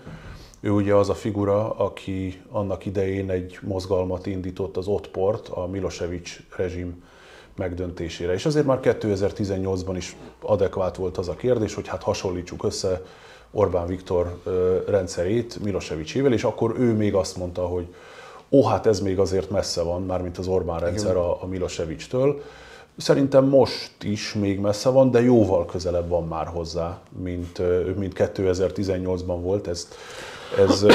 Ő ugye az a figura, aki annak idején egy mozgalmat indított az Otport, a Milosevic rezsim megdöntésére. És azért már 2018-ban is adekvát volt az a kérdés, hogy hát hasonlítsuk össze Orbán Viktor rendszerét Milosevicével, és akkor ő még azt mondta, hogy ó, hát ez még azért messze van, mármint az Orbán rendszer a, a Milosevic-től. Szerintem most is még messze van, de jóval közelebb van már hozzá, mint, mint 2018-ban volt. Ezt, ez,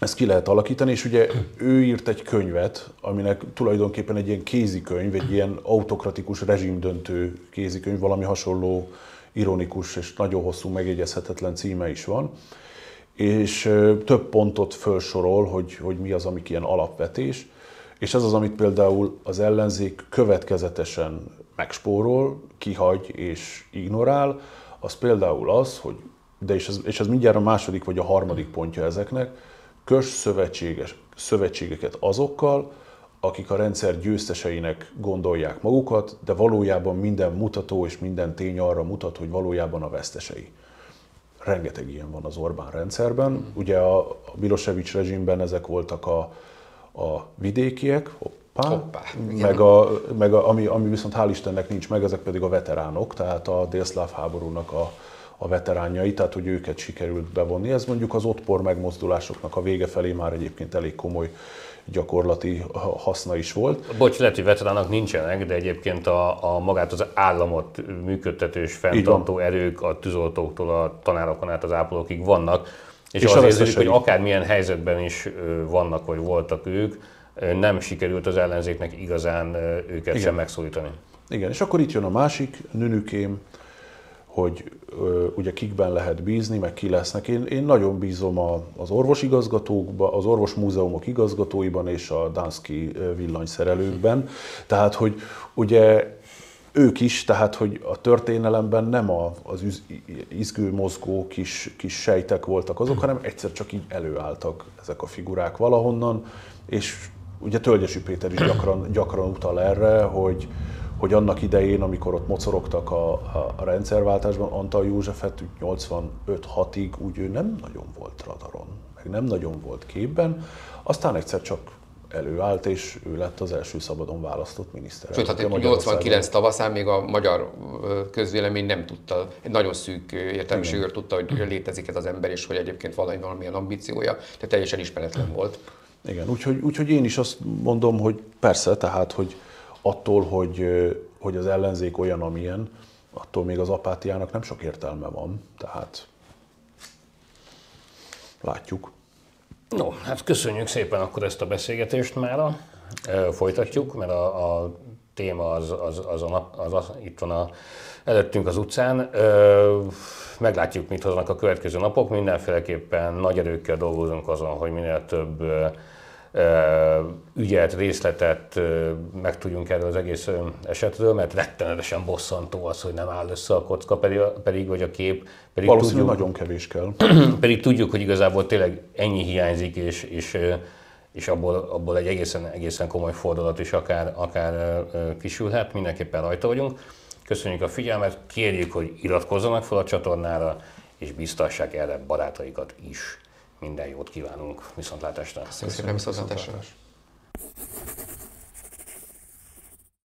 ezt ki lehet alakítani, és ugye ő írt egy könyvet, aminek tulajdonképpen egy ilyen kézikönyv, egy ilyen autokratikus rezsimdöntő kézikönyv, valami hasonló ironikus és nagyon hosszú megjegyezhetetlen címe is van, és több pontot felsorol, hogy, hogy mi az, amik ilyen alapvetés, és ez az, amit például az ellenzék következetesen megspórol, kihagy és ignorál, az például az, hogy, de és ez, és ez mindjárt a második vagy a harmadik pontja ezeknek, kös szövetséges, szövetségeket azokkal, akik a rendszer győzteseinek gondolják magukat, de valójában minden mutató és minden tény arra mutat, hogy valójában a vesztesei. Rengeteg ilyen van az Orbán rendszerben. Ugye a Milosevic rezsimben ezek voltak a, a vidékiek, hoppá, hoppá meg, a, meg a, ami, ami viszont hál' Istennek nincs meg, ezek pedig a veteránok, tehát a délszláv háborúnak a, a veteránjai, tehát hogy őket sikerült bevonni. Ez mondjuk az ottpor megmozdulásoknak a vége felé már egyébként elég komoly gyakorlati haszna is volt. Bocs, lehet, hogy veteránok nincsenek, de egyébként a, a magát az államot működtető és fenntartó erők a tűzoltóktól a tanárokon át az ápolókig vannak, és, és az érződik, hogy akármilyen helyzetben is vannak, vagy voltak ők, nem sikerült az ellenzéknek igazán őket Igen. sem megszólítani. Igen, és akkor itt jön a másik nünükém, hogy ugye kikben lehet bízni, meg ki lesznek. Én, én nagyon bízom a, az orvosigazgatókban, az orvosmúzeumok igazgatóiban és a Danszki villanyszerelőkben. Tehát, hogy ugye ők is, tehát hogy a történelemben nem a, az izgő, mozgó kis, kis sejtek voltak azok, hanem egyszer csak így előálltak ezek a figurák valahonnan, és ugye Tölgyesi Péter is gyakran, gyakran utal erre, hogy, hogy annak idején, amikor ott mocorogtak a, a, rendszerváltásban, Antal Józsefet 85-6-ig úgy ő nem nagyon volt radaron, meg nem nagyon volt képben, aztán egyszer csak előállt, és ő lett az első szabadon választott miniszter. Sőt, hát 89 tavaszán még a magyar közvélemény nem tudta, egy nagyon szűk értelmiségről tudta, hogy létezik ez az ember, és hogy egyébként valami valamilyen ambíciója, tehát teljesen ismeretlen volt. Igen, úgyhogy, úgyhogy én is azt mondom, hogy persze, tehát, hogy attól, hogy, hogy az ellenzék olyan, amilyen, attól még az apátiának nem sok értelme van. Tehát látjuk. No, hát köszönjük szépen akkor ezt a beszélgetést mára. Folytatjuk, mert a, a téma az, az, az, a nap, az, az itt van a, előttünk az utcán. Meglátjuk, mit hoznak a következő napok. Mindenféleképpen nagy erőkkel dolgozunk azon, hogy minél több ügyet, részletet megtudjunk erről az egész esetről, mert rettenetesen bosszantó az, hogy nem áll össze a kocka, pedig, pedig vagy a kép. Pedig Valószínűleg tudjuk, nagyon kevés kell. pedig tudjuk, hogy igazából tényleg ennyi hiányzik, és, és, és abból, abból egy egészen, egészen komoly fordulat is akár, akár kisülhet, mindenképpen rajta vagyunk. Köszönjük a figyelmet, kérjük, hogy iratkozzanak fel a csatornára, és biztassák erre barátaikat is minden jót kívánunk, viszontlátásra! Köszönöm, viszontlátásra!